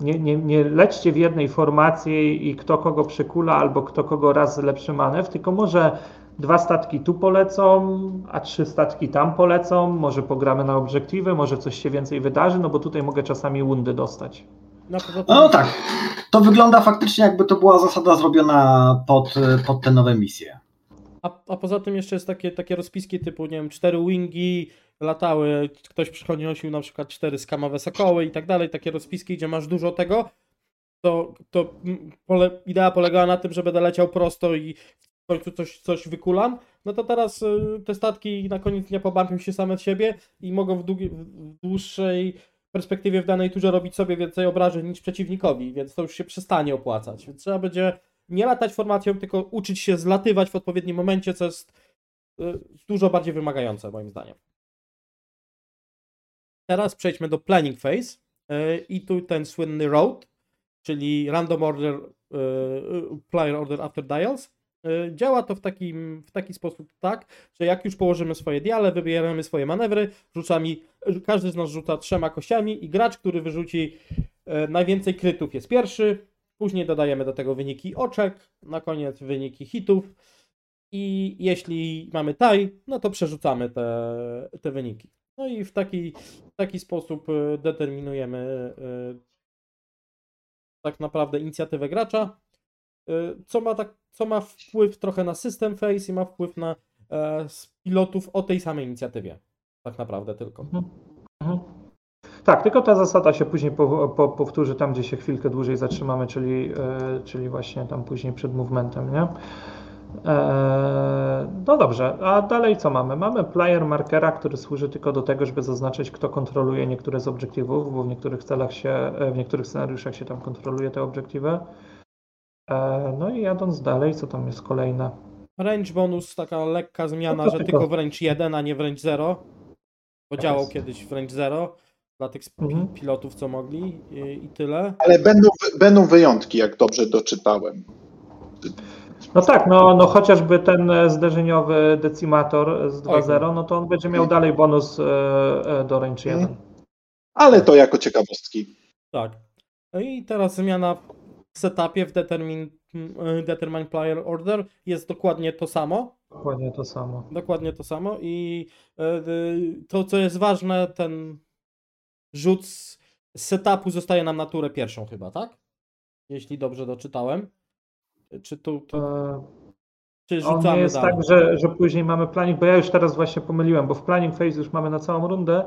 Nie, nie, nie lećcie w jednej formacji i kto kogo przekula, albo kto kogo raz lepszy manewr, tylko może dwa statki tu polecą, a trzy statki tam polecą, może pogramy na obiektywy, może coś się więcej wydarzy, no bo tutaj mogę czasami łundy dostać. No, No tak, to wygląda faktycznie jakby to była zasada zrobiona pod, pod te nowe misje. a, a poza tym jeszcze jest takie, takie rozpiski typu, nie wiem, cztery wingi latały, ktoś przynosił na przykład cztery skamowe sokoły i tak dalej, takie rozpiski, gdzie masz dużo tego, to, to pole, idea polegała na tym, że będę leciał prosto i końcu coś, coś wykulam, no to teraz y, te statki na koniec dnia pobampią się same od siebie i mogą w, długi, w dłuższej perspektywie w danej turze robić sobie więcej obrażeń niż przeciwnikowi, więc to już się przestanie opłacać. Więc trzeba będzie nie latać formacją, tylko uczyć się zlatywać w odpowiednim momencie, co jest y, dużo bardziej wymagające moim zdaniem. Teraz przejdźmy do planning phase y, i tu ten słynny road, czyli random order, player order after dials. Y, Działa to w, takim, w taki sposób tak, że jak już położymy swoje diale, wybieramy swoje manewry, rzucamy, każdy z nas rzuca trzema kościami i gracz, który wyrzuci e, najwięcej krytów jest pierwszy, później dodajemy do tego wyniki oczek, na koniec wyniki hitów i jeśli mamy taj, no to przerzucamy te, te wyniki. No i w taki, w taki sposób e, determinujemy e, tak naprawdę inicjatywę gracza, e, co ma, tak, co ma wpływ trochę na system phase i ma wpływ na e, pilotów o tej samej inicjatywie. Tak naprawdę tylko. Mhm. Tak, tylko ta zasada się później po, po, powtórzy tam, gdzie się chwilkę dłużej zatrzymamy, czyli, e, czyli właśnie tam później przed movementem, nie? E, no dobrze, a dalej co mamy? Mamy player markera, który służy tylko do tego, żeby zaznaczyć, kto kontroluje niektóre z obiektywów, bo w niektórych celach się, e, w niektórych scenariuszach się tam kontroluje te obiektywy. E, no i jadąc dalej, co tam jest kolejne? Range bonus, taka lekka zmiana, No że tylko- w range 1, a nie w range 0. Bo Tak działał jest. kiedyś w range 0 dla tych Mhm. pilotów, co mogli i, i tyle. Ale będą, będą wyjątki, jak dobrze doczytałem. No tak, no, no chociażby ten e, zderzeniowy decimator z 2.0, no to on będzie miał dalej bonus e, do range 1. Ale to jako ciekawostki. Tak. No i teraz zmiana setupie w determine, mm, determine player order jest dokładnie to samo. Dokładnie to samo. Dokładnie to samo i e, y, to, co jest ważne, ten rzut z setupu zostaje nam na turę pierwszą chyba, tak? Jeśli dobrze doczytałem. Czy tu, tu E, czy On rzucamy nie jest dalej? tak, że, że później mamy planning, bo ja już teraz właśnie pomyliłem, bo w planning phase już mamy na całą rundę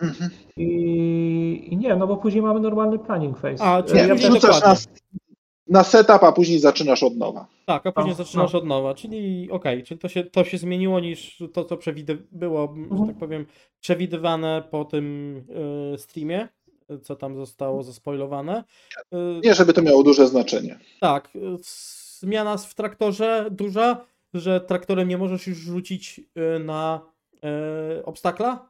Mhm. i, i nie, no bo później mamy normalny planning phase. A, E, czyli Nie, ja wrzucasz na, setup, a później zaczynasz od nowa. Tak, a później No, zaczynasz no. od nowa, czyli okej, czyli to się, to się zmieniło niż to, co przewide- było, że Mhm. tak powiem, przewidywane po tym y, streamie, co tam zostało zaspoilowane. Y, Nie, żeby to miało duże znaczenie. Tak, zmiana w traktorze duża, że traktorem nie możesz już rzucić na y, obstakla.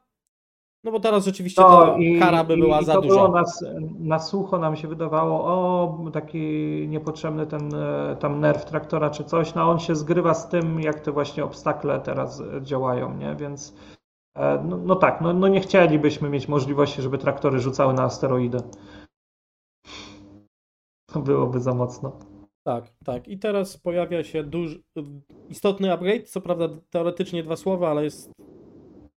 No bo teraz rzeczywiście No, ta i, kara by i- była i za to duża. było na, s- na sucho nam się wydawało, o taki niepotrzebny ten e, tam nerw traktora czy coś, no on się zgrywa z tym, jak te właśnie obstakle teraz e, działają, nie? Więc e, no, no tak, no, no nie chcielibyśmy mieć możliwości, żeby traktory rzucały na asteroidy. To byłoby za mocno. Tak, tak. I teraz pojawia się duży, istotny upgrade, co prawda teoretycznie dwa słowa, ale jest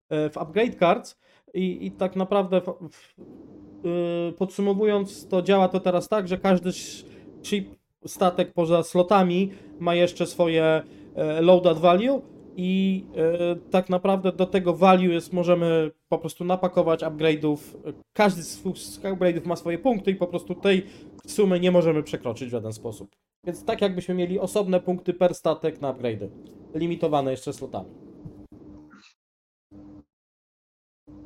w upgrade cards i, i tak naprawdę w, w, y, podsumowując to działa to teraz tak, że każdy ship statek poza slotami ma jeszcze swoje e, load add value i e, tak naprawdę do tego value jest, możemy po prostu napakować upgrade'ów. Każdy z upgrade'ów ma swoje punkty i po prostu tej sumy nie możemy przekroczyć w żaden sposób. Więc tak jakbyśmy mieli osobne punkty per statek na upgrade'y, limitowane jeszcze slotami.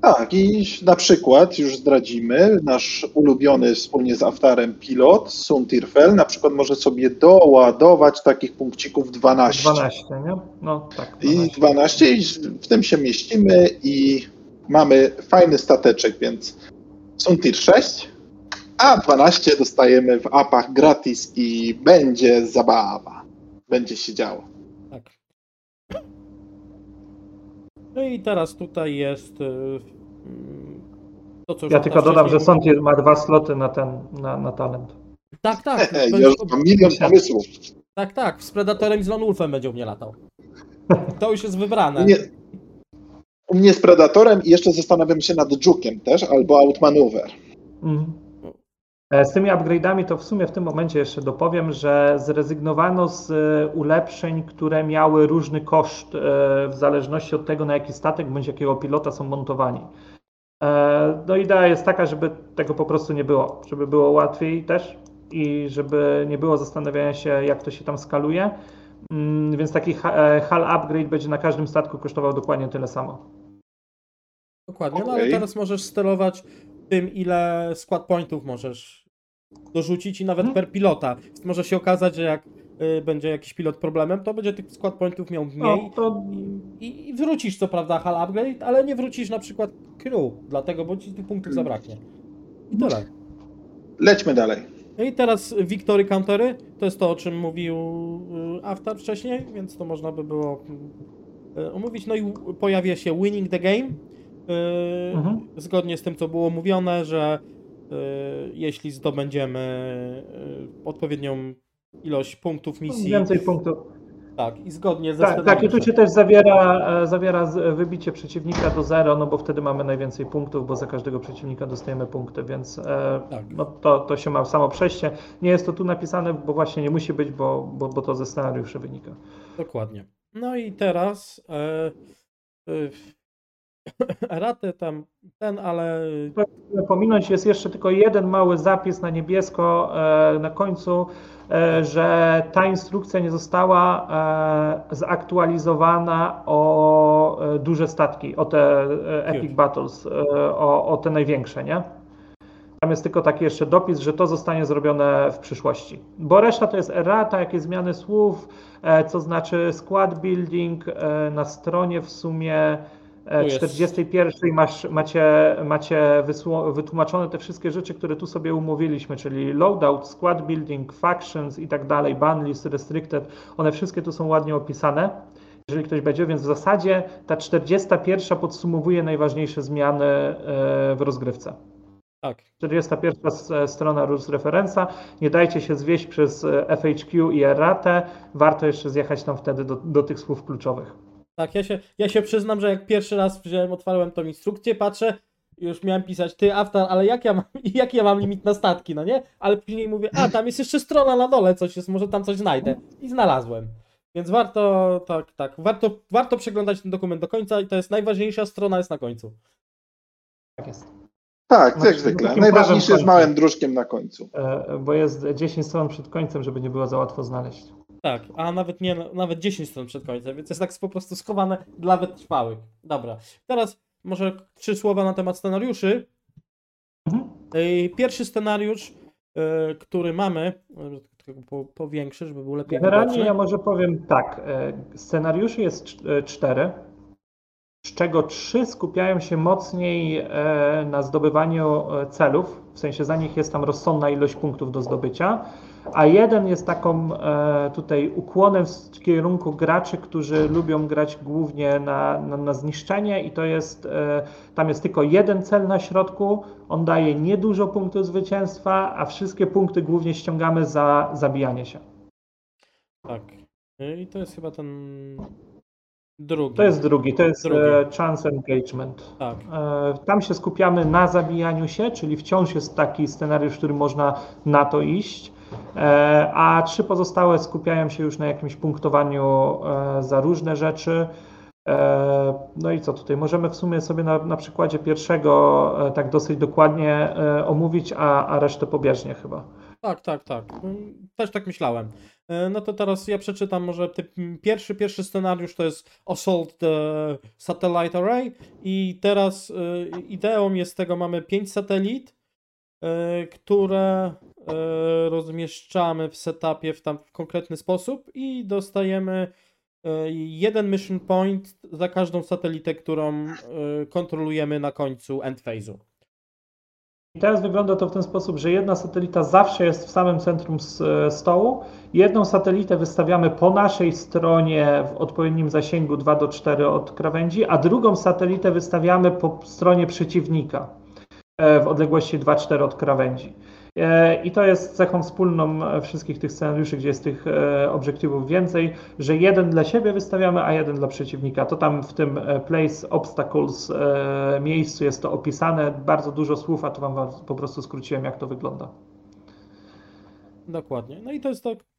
Tak, i na przykład już zdradzimy, nasz ulubiony wspólnie z Aftarem pilot, Suntirfel, na przykład może sobie doładować takich punkcików 12. 12, nie? No tak. I 12 i w tym się mieścimy i mamy fajny stateczek, więc Suntir 6, a 12 dostajemy w apach gratis i będzie zabawa. Będzie się działo. Tak. No i teraz tutaj jest y, to, co już Ja tylko dodam, że Sontir ma dwa sloty na ten, na, na talent. Tak, tak. Ej, będzie- już mam milion pomysłów. Tak, tak. Z Predatorem i z Lone Wolfem będzie u mnie latał. To już jest wybrane. Nie, u mnie z Predatorem i jeszcze zastanawiam się nad Jukiem też, albo Outmaneuver. Mhm. E, Z tymi upgrade'ami to w sumie w tym momencie jeszcze dopowiem, że zrezygnowano z e, ulepszeń, które miały różny koszt e, w zależności od tego, na jaki statek bądź jakiego pilota są montowani. No idea jest taka, żeby tego po prostu nie było, żeby było łatwiej też i żeby nie było zastanawiania się, jak to się tam skaluje. Mm, Więc taki ha- hull upgrade będzie na każdym statku kosztował dokładnie tyle samo. Dokładnie, no ale teraz możesz sterować tym, ile skład pointów możesz dorzucić i nawet Mhm. per pilota. Może się okazać, że jak y, będzie jakiś pilot problemem, to będzie tych skład pointów miał mniej No, to i, i wrócisz co prawda hull upgrade, ale nie wrócisz na przykład crew, dlatego, bo ci tych punktów zabraknie. I tyle. Lećmy dalej. No i teraz Victory Countery, to jest to, o czym mówił y, Aftar wcześniej, więc to można by było y, omówić. No i pojawia się Winning the Game, Mhm. zgodnie z tym, co było mówione, że y, jeśli zdobędziemy y, odpowiednią ilość punktów misji, więcej punktów. tak, i zgodnie ze Tak, tak, i tu się też zawiera, e, zawiera wybicie przeciwnika do zero, no bo wtedy mamy najwięcej punktów, bo za każdego przeciwnika dostajemy punkty, więc e, Tak. no to, to się ma samo przejście. Nie jest to tu napisane, bo właśnie nie musi być, bo, bo, bo to ze scenariuszy wynika. Dokładnie. No i teraz e, y, raty tam ten, ale Pominąć jest jeszcze tylko jeden mały zapis na niebiesko e, na końcu, e, że ta instrukcja nie została e, zaktualizowana o duże statki, o te Epic. Battles, o, o te największe, nie? Tam jest tylko taki jeszcze dopis, że to zostanie zrobione w przyszłości. Bo reszta to jest errata, jakieś zmiany słów, co znaczy skład building na stronie w sumie. 41 masz, macie, macie wytłumaczone te wszystkie rzeczy, które tu sobie umówiliśmy, czyli loadout, skład building, factions i tak dalej, ban list, restricted, one wszystkie tu są ładnie opisane. Jeżeli ktoś będzie, więc w zasadzie ta 41 podsumowuje najważniejsze zmiany e, w rozgrywce. tak. 41 s- strona rules referensa. Nie dajcie się zwieść przez e, FHQ i erratę. Warto jeszcze zjechać tam wtedy do, do tych słów kluczowych. Tak, ja się, ja się przyznam, że jak pierwszy raz wziąłem, otwarłem tą instrukcję, patrzę, już miałem pisać, ty Aftar, ale jak ja, mam, jak ja mam limit na statki, no nie? Ale później mówię, a tam jest jeszcze strona na dole, coś jest, może tam coś znajdę. I znalazłem. Więc warto, tak, tak, warto, warto przeglądać ten dokument do końca i to jest najważniejsza strona jest na końcu. Tak jest. Tak, Znaczy, jak zwykle. prawem jest małym dróżkiem na końcu. E, Bo jest 10 stron przed końcem, żeby nie było za łatwo znaleźć. Tak, a nawet nie, nawet 10 stron przed końcem, więc jest tak po prostu schowane dla wytrwałych. Dobra, teraz może trzy słowa na temat scenariuszy. Mhm. Ej, Pierwszy scenariusz, e, który mamy, e, tylko po, powiększę, żeby był lepiej Generalnie ja może powiem tak. e, Scenariuszy jest cz- e, cztery, z czego trzy skupiają się mocniej e, na zdobywaniu e, celów, w sensie za nich jest tam rozsądna ilość punktów do zdobycia, a jeden jest taką e, tutaj ukłonem w kierunku graczy, którzy lubią grać głównie na, na, na zniszczenie i to jest, tam jest tylko jeden cel na środku, on daje niedużo punktów zwycięstwa, a wszystkie punkty głównie ściągamy za zabijanie się. Tak. I to jest chyba ten drugi. To jest drugi, to jest Drugi. e, chance engagement. Tak, E, Tam się skupiamy na zabijaniu się, czyli wciąż jest taki scenariusz, w którym można na to iść. E, a trzy pozostałe skupiają się już na jakimś punktowaniu za różne rzeczy. No i co tutaj? Możemy w sumie sobie na, na przykładzie pierwszego tak dosyć dokładnie omówić, a, a resztę pobieżnie chyba. Tak, tak, tak. Też tak myślałem. No to teraz ja przeczytam może pierwszy, pierwszy scenariusz to jest Assault the Satellite Array i teraz ideą jest tego mamy pięć satelit, które rozmieszczamy w setupie w tam w konkretny sposób i dostajemy jeden mission point za każdą satelitę, którą kontrolujemy na końcu end phase'u. Teraz wygląda to w ten sposób, że jedna satelita zawsze jest w samym centrum stołu. Jedną satelitę wystawiamy po naszej stronie w odpowiednim zasięgu 2 do 4 od krawędzi, a drugą satelitę wystawiamy po stronie przeciwnika e, w odległości 2-4 od krawędzi. E, I to jest cechą wspólną wszystkich tych scenariuszy, gdzie jest tych e, obiektywów więcej, że jeden dla siebie wystawiamy, a jeden dla przeciwnika. To tam w tym e, Place Obstacles miejscu jest to opisane. Bardzo dużo słów, a to Wam po prostu skróciłem, jak to wygląda. Dokładnie. No i to jest tak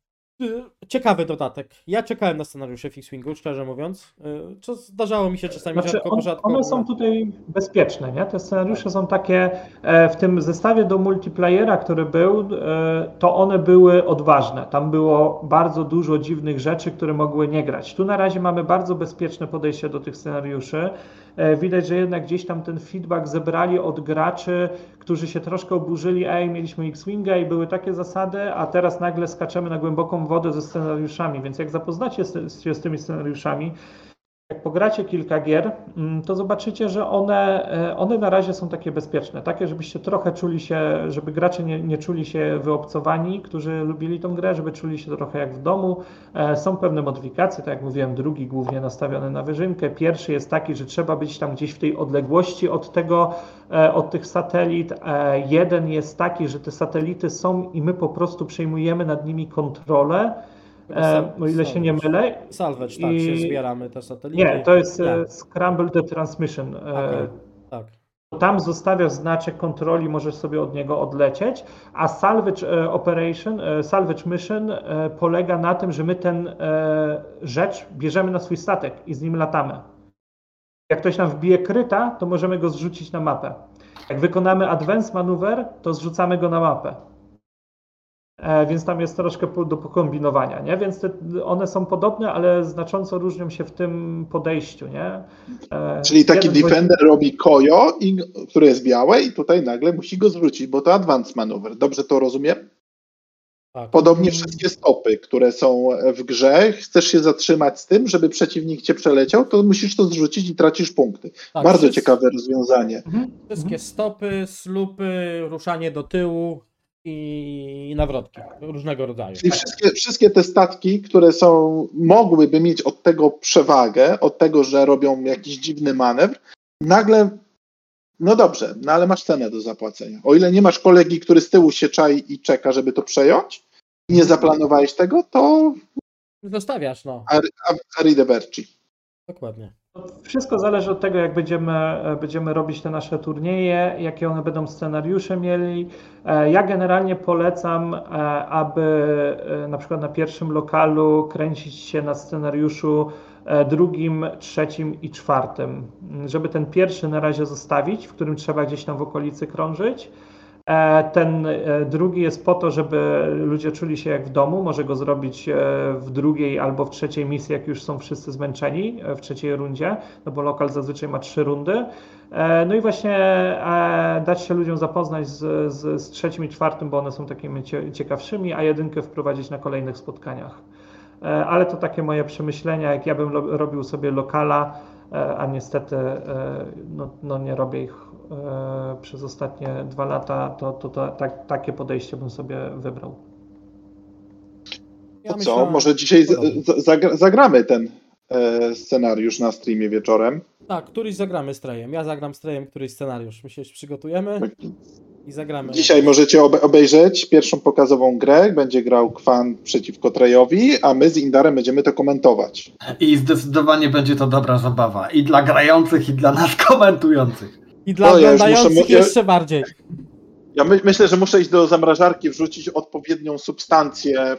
ciekawy dodatek. Ja czekałem na scenariusze Fixwingu, szczerze mówiąc. Y, co zdarzało mi się czasami znaczy, rzadko, on, rzadko. One są tutaj bezpieczne, nie? Te scenariusze są takie, e, w tym zestawie do multiplayera, który był, e, to one były odważne. Tam było bardzo dużo dziwnych rzeczy, które mogły nie grać. Tu na razie mamy bardzo bezpieczne podejście do tych scenariuszy. E, widać, że jednak gdzieś tam ten feedback zebrali od graczy, którzy się troszkę oburzyli, ej, mieliśmy X-Winga i były takie zasady, a teraz nagle skaczemy na głęboką wodę ze scenariuszami, więc jak zapoznacie się z tymi scenariuszami, jak pogracie kilka gier, mm, to zobaczycie, że one, e, one na razie są takie bezpieczne, takie, żebyście trochę czuli się, żeby gracze nie, nie czuli się wyobcowani, którzy lubili tą grę, żeby czuli się trochę jak w domu. E, są pewne modyfikacje, tak jak mówiłem, drugi głównie nastawiony na wyżynkę. Pierwszy jest taki, że trzeba być tam gdzieś w tej odległości od tego, e, od tych satelit. Jeden jest taki, że te satelity są i my po prostu przejmujemy nad nimi kontrolę E, o ile się nie mylę. Salvage, tak, I... się zbieramy te satelity. Nie, to jest yeah. Tak. Scramble the Transmission. E, okay. Tak. Tam zostawiasz znaczek kontroli, możesz sobie od niego odlecieć, a Salvage e, Operation, Salvage Mission polega na tym, że my ten rzecz bierzemy na swój statek i z nim latamy. Jak ktoś nam wbije kryta, to możemy go zrzucić na mapę. Jak wykonamy Advance Maneuver, to zrzucamy go na mapę. E, więc tam jest troszkę do pokombinowania, nie? Więc te, one są podobne, ale znacząco różnią się w tym podejściu, nie? E, Czyli taki defender robi kojo, i, które jest białe i tutaj nagle musi go zwrócić, bo to advanced maneuver. Dobrze to rozumiem? Tak. Podobnie wszystkie stopy, które są w grze, chcesz się zatrzymać z tym, żeby przeciwnik cię przeleciał, to musisz to zrzucić i tracisz punkty. Tak, Bardzo wszystkie, ciekawe rozwiązanie. Mhm. Wszystkie stopy, slupy, ruszanie do tyłu, i nawrotki różnego rodzaju. Czyli wszystkie, wszystkie te statki, które są, mogłyby mieć od tego przewagę, od tego, że robią jakiś dziwny manewr, nagle, no dobrze, no ale masz cenę do zapłacenia. O ile nie masz kolegi, który z tyłu się czai i czeka, żeby to przejąć, i nie zaplanowałeś tego, to. Zostawiasz, no. Arrivederci. Dokładnie. Wszystko zależy od tego, jak będziemy, będziemy robić te nasze turnieje, jakie one będą scenariusze mieli. E, ja generalnie polecam, e, aby e, na przykład na pierwszym lokalu kręcić się na scenariuszu drugim, trzecim i czwartym, żeby ten pierwszy na razie zostawić, w którym trzeba gdzieś tam w okolicy krążyć E, ten e, drugi jest po to, żeby ludzie czuli się jak w domu. Może go zrobić e, w drugiej albo w trzeciej misji, jak już są wszyscy zmęczeni w trzeciej rundzie, no bo lokal zazwyczaj ma trzy rundy. No i właśnie dać się ludziom zapoznać z, z, z trzecim i czwartym, bo one są takimi ciekawszymi, a jedynkę wprowadzić na kolejnych spotkaniach. Ale to takie moje przemyślenia, jak ja bym robił sobie lokala, a niestety no, no nie robię ich E, przez ostatnie dwa lata, to, to, to tak, takie podejście bym sobie wybrał. Ja to co, może dzisiaj zagramy ten e, scenariusz na streamie wieczorem? Tak, któryś zagramy strejem. Ja zagram strejem któryś scenariusz. My się przygotujemy tak. I zagramy. Dzisiaj możecie obejrzeć pierwszą pokazową grę. Będzie grał Kwan przeciwko Trejowi, a my z Indarem będziemy to komentować. I zdecydowanie będzie to dobra zabawa. I dla grających, i dla nas komentujących. I dla no, oglądających ja muszę, jeszcze bardziej. Ja my, myślę, że muszę iść do zamrażarki, wrzucić odpowiednią substancję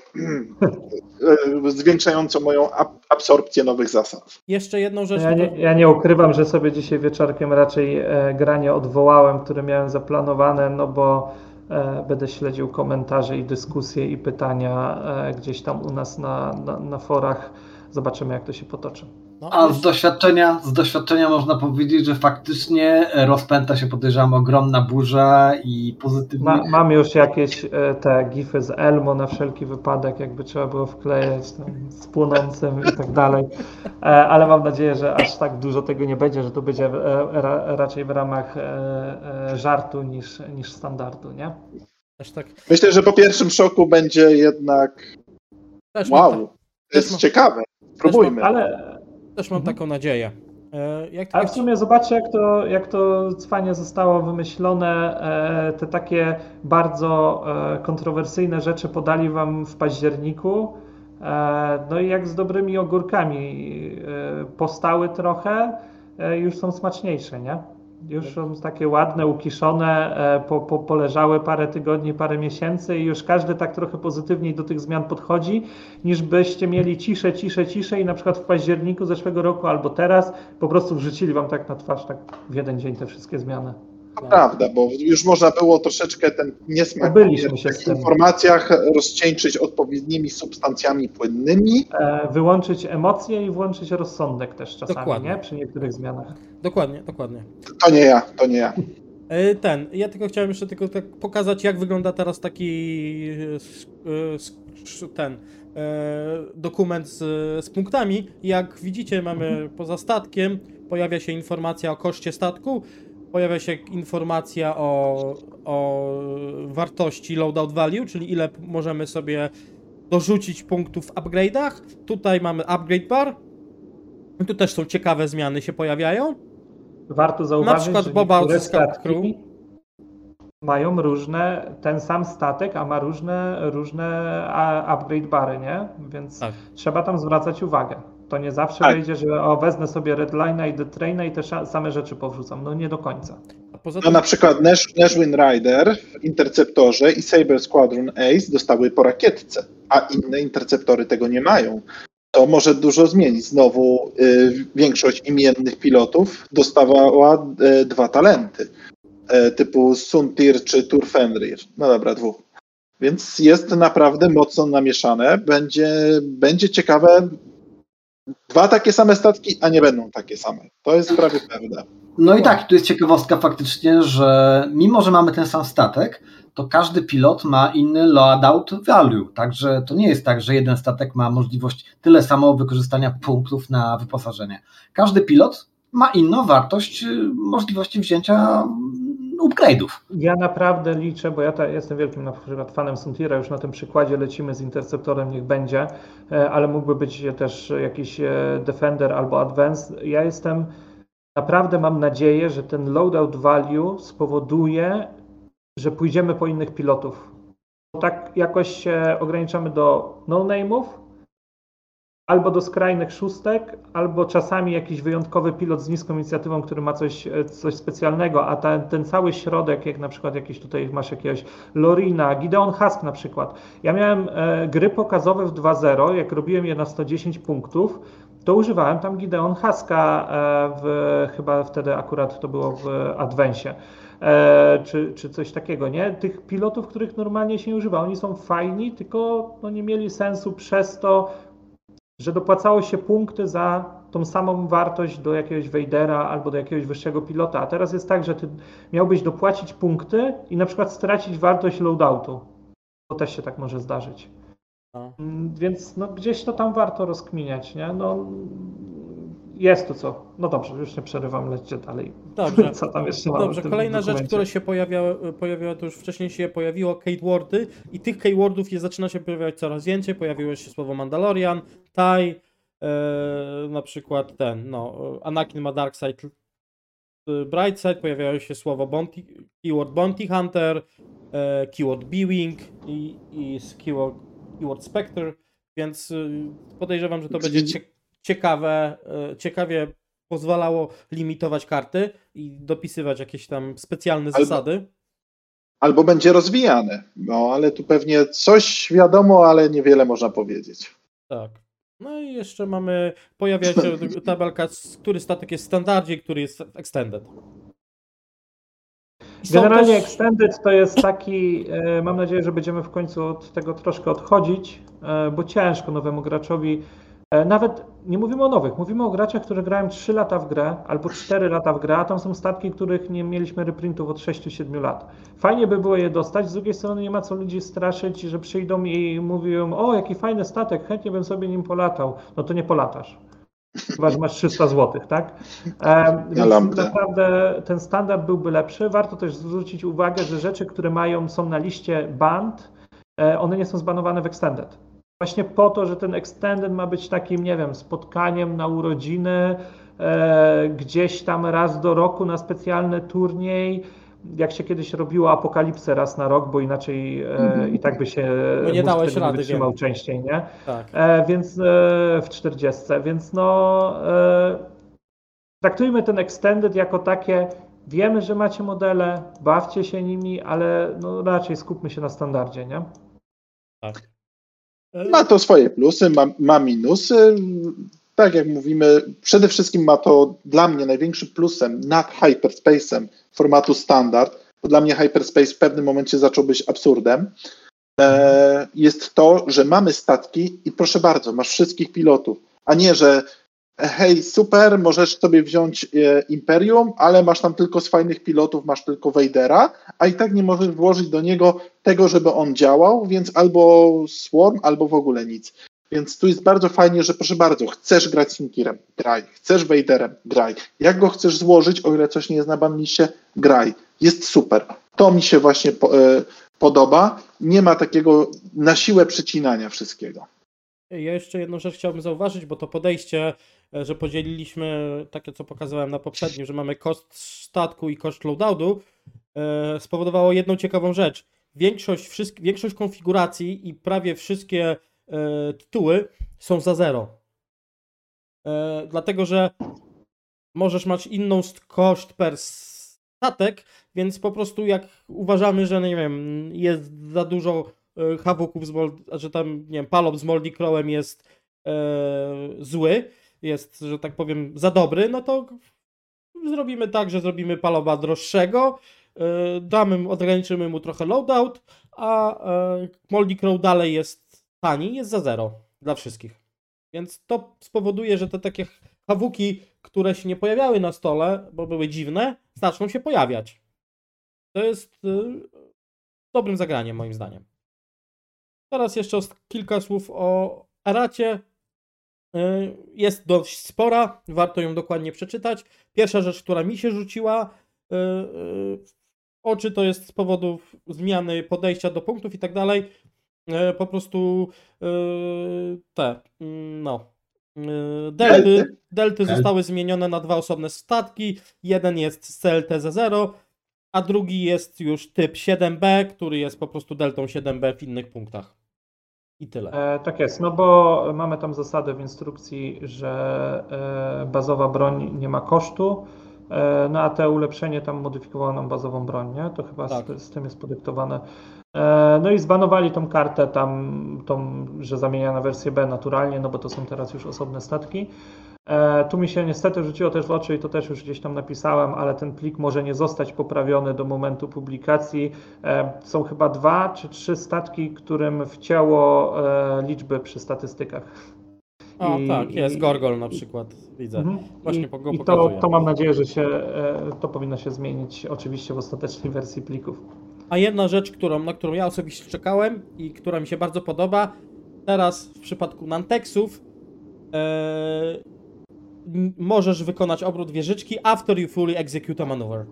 e, zwiększającą moją ab absorpcję nowych zasad. Jeszcze jedną rzecz. Ja nie, ja nie ukrywam, że sobie dzisiaj wieczorkiem raczej e, granie odwołałem, które miałem zaplanowane, no bo e, będę śledził komentarze i dyskusje i pytania e, gdzieś tam u nas na, na, na forach. Zobaczymy, jak to się potoczy. No, A z doświadczenia, z doświadczenia można powiedzieć, że faktycznie rozpęta się, podejrzewam, ogromna burza i pozytywnie. Ma, mam już jakieś e, te gify z Elmo na wszelki wypadek, jakby trzeba było wklejać tam z płonącym i tak dalej. E, ale mam nadzieję, że aż tak dużo tego nie będzie, że to będzie e, ra, raczej w ramach żartu niż, niż standardu, nie? tak. Myślę, że po pierwszym szoku będzie jednak Też wow, tak, to jest ciekawe. Spróbujmy. Ale, też mam Mhm. taką nadzieję. E, Jak ale tak w sumie zobaczcie, jak to, jak to cwanie zostało wymyślone. E, te takie bardzo e, kontrowersyjne rzeczy podali wam w październiku. No i jak z dobrymi ogórkami postały trochę, już są smaczniejsze, nie? Już są takie ładne, ukiszone, e, po, po, poleżały parę tygodni, parę miesięcy i już każdy tak trochę pozytywniej do tych zmian podchodzi, niż byście mieli ciszę, ciszę, ciszę i na przykład w październiku zeszłego roku albo teraz po prostu wrzucili wam tak na twarz tak w jeden dzień te wszystkie zmiany. Prawda, bo już można było troszeczkę ten niesmak Obyliśmy się w tym. informacjach rozcieńczyć odpowiednimi substancjami płynnymi. E, wyłączyć emocje i włączyć rozsądek też czasami, Dokładnie. nie? Przy niektórych zmianach. Dokładnie, dokładnie. To nie ja, to nie ja. E, Ten, ja tylko chciałem jeszcze tylko tak pokazać, jak wygląda teraz taki e, ten dokument z, z punktami. Jak widzicie, mamy poza statkiem, pojawia się informacja o koszcie statku, pojawia się informacja o, o wartości loadout value, czyli ile możemy sobie dorzucić punktów w upgrade'ach. Tutaj mamy upgrade bar. Tu też są ciekawe zmiany się pojawiają. Warto zauważyć, przykład że Boba odzyskał crew. mają różne, ten sam statek, a ma różne, różne upgrade bary, nie? Więc Tak. trzeba tam zwracać uwagę. To nie zawsze Tak. wyjdzie, że o, wezmę sobie Redline'a i The Traina i te same rzeczy powrzucam. No nie do końca. A poza No tym, na przykład Nash, Nashwin Rider w Interceptorze i Saber Squadron Ace dostały po rakietce, a inne interceptory tego nie mają. To może dużo zmienić. Znowu y, większość imiennych pilotów dostawała y, dwa talenty, y, typu Suntir czy Turfenrir. No dobra, dwóch. Więc jest naprawdę mocno namieszane. Będzie, będzie ciekawe. Dwa takie same statki, a nie będą takie same. To jest prawie pewne. No i tak, tu jest ciekawostka faktycznie, że mimo, że mamy ten sam statek, to każdy pilot ma inny loadout value, także to nie jest tak, że jeden statek ma możliwość tyle samo wykorzystania punktów na wyposażenie. Każdy pilot ma inną wartość y, możliwości wzięcia upgrade'ów. Ja naprawdę liczę, bo ja ta, jestem wielkim na przykład fanem Suntira, już na tym przykładzie lecimy z Interceptorem, niech będzie, e, ale mógłby być też jakiś e, Defender albo Advanced. Ja jestem, naprawdę mam nadzieję, że ten loadout value spowoduje, że pójdziemy po innych pilotów. Bo tak jakoś się ograniczamy do no-name'ów, albo do skrajnych szóstek, albo czasami jakiś wyjątkowy pilot z niską inicjatywą, który ma coś, e, coś specjalnego, a ten, cały środek, jak na przykład jakiś tutaj masz jakiegoś Lorina, Gideon Husk na przykład. Ja miałem e, gry pokazowe w 2.0, jak robiłem je na 110 punktów, to używałem tam Gideon Huska e, w, chyba wtedy akurat to było w Adwensie. E, czy, czy coś takiego, nie? Tych pilotów, których normalnie się nie używa, oni są fajni, tylko no, nie mieli sensu przez to, że dopłacało się punkty za tą samą wartość do jakiegoś Wejdera albo do jakiegoś wyższego pilota. A teraz jest tak, że ty miałbyś dopłacić punkty i na przykład stracić wartość loadoutu. To też się tak może zdarzyć. No. Mm, Więc no, gdzieś to tam warto rozkminiać, nie? No, jest tu co. No dobrze, już nie przerywam, lećcie dalej. Dobrze. Co tam jeszcze mamy Dobrze, kolejna rzecz, dokumencie? która się pojawiała, pojawiła, to już wcześniej się pojawiło, keywordy i tych keywordów jest, zaczyna się pojawiać coraz więcej, pojawiło się słowo Mandalorian, Tai, e, na przykład ten, no, Anakin ma Dark Side, e, Bright Side, pojawiało się słowo bounty, keyword Bounty Hunter, e, keyword B-Wing i, i keyword, keyword Spectre, więc podejrzewam, że to będzie ciekawe, e, ciekawie pozwalało limitować karty i dopisywać jakieś tam specjalne Albo- zasady. albo będzie rozwijane. No ale tu pewnie coś wiadomo, ale niewiele można powiedzieć. Tak. No i jeszcze mamy, pojawia się tabelka, który statek jest w standardzie, który jest w extended. Generalnie też- Extended to jest taki, e, mam nadzieję, że będziemy w końcu od tego troszkę odchodzić, e, bo ciężko nowemu graczowi, nawet nie mówimy o nowych, mówimy o graczach, którzy grają 3 lata w grę albo 4 lata w grę, a tam są statki, których nie mieliśmy reprintów od 6-7 lat. Fajnie by było je dostać, z drugiej strony nie ma co ludzi straszyć, że przyjdą i mówią, o jaki fajny statek, chętnie bym sobie nim polatał. No to nie polatasz. Chyba, że masz 300 zł, tak? E, więc lampę. naprawdę ten standard byłby lepszy. Warto też zwrócić uwagę, że rzeczy, które mają, są na liście band, e, one nie są zbanowane w Extended. Właśnie po to, że ten Extended ma być takim, nie wiem, spotkaniem na urodziny, e, gdzieś tam raz do roku na specjalny turniej, jak się kiedyś robiło apokalipsę raz na rok, bo inaczej e, i tak by się Bo nie dałeś rady, wytrzymał wiem. częściej, nie? Tak. E, więc e, w 40, więc no e, traktujmy ten extended jako takie, wiemy, że macie modele, bawcie się nimi, ale no raczej skupmy się na standardzie, nie? tak. E, Ma to swoje plusy, ma, ma minusy. Tak jak mówimy, przede wszystkim ma to dla mnie największym plusem nad hyperspace'em formatu standard, bo dla mnie hyperspace w pewnym momencie zaczął być absurdem, e, jest to, że mamy statki i proszę bardzo, masz wszystkich pilotów, a nie, że hej, super, możesz sobie wziąć e, Imperium, ale masz tam tylko z fajnych pilotów, masz tylko Vadera, a i tak nie możesz włożyć do niego tego, żeby on działał, więc albo Swarm, albo w ogóle nic. Więc tu jest bardzo fajnie, że proszę bardzo, chcesz grać Sinkirem, graj. Chcesz Vaderem, graj. Jak go chcesz złożyć, o ile coś nie jest na banliście, graj. Jest super. To mi się właśnie po, e, podoba. Nie ma takiego na siłę przycinania wszystkiego. Ja jeszcze jedną rzecz chciałbym zauważyć, bo to podejście, że podzieliliśmy takie, co pokazałem na poprzednim, że mamy koszt statku i koszt loadoutu, e, spowodowało jedną ciekawą rzecz. Większość, większość konfiguracji i prawie wszystkie e, tytuły są za zero. E, dlatego, że możesz mieć inną koszt per statek, więc po prostu jak uważamy, że nie wiem, jest za dużo e, hawuków z Mold, że tam, nie wiem, palop z Moldy Crowem jest e, zły, jest, że tak powiem, za dobry, no to zrobimy tak, że zrobimy paloba droższego, e, damy, ograniczymy mu trochę loadout, a e, Moldy Crow dalej jest tani, jest za zero dla wszystkich. Więc to spowoduje, że te takie hawuki, które się nie pojawiały na stole, bo były dziwne, zaczną się pojawiać. To jest y, dobrym zagraniem, moim zdaniem. Teraz jeszcze kilka słów o Aracie. Y, Jest dość spora, warto ją dokładnie przeczytać. Pierwsza rzecz, która mi się rzuciła y, y, w oczy, to jest z powodu zmiany podejścia do punktów i tak dalej. Y, Po prostu y, te, mm, no, y, delty, Delty. delty zostały zmienione na dwa osobne statki. Jeden jest z CLTZ0, a drugi jest już typ 7B, który jest po prostu deltą 7B w innych punktach. I tyle. E, tak jest, no bo mamy tam zasadę w instrukcji, że e, bazowa broń nie ma kosztu, e, no a te ulepszenie tam modyfikowało nam bazową broń, nie? To chyba Tak. z, z tym jest podyktowane. E, no i zbanowali tą kartę tam, tą, że zamienia na wersję B naturalnie, no bo to są teraz już osobne statki. E, Tu mi się niestety rzuciło też w oczy i to też już gdzieś tam napisałem, ale ten plik może nie zostać poprawiony do momentu publikacji. E, Są chyba dwa czy trzy statki, którym wcięło e, liczby przy statystykach. O, i- tak, jest Gorgol na przykład, widzę. Mhm. Właśnie I, go i to, to mam nadzieję, że się, to powinno się zmienić oczywiście w ostatecznej wersji plików. A jedna rzecz, którą, na którą ja osobiście czekałem i która mi się bardzo podoba, teraz w przypadku Nantexów n- możesz wykonać obrót wieżyczki after you fully execute a maneuver.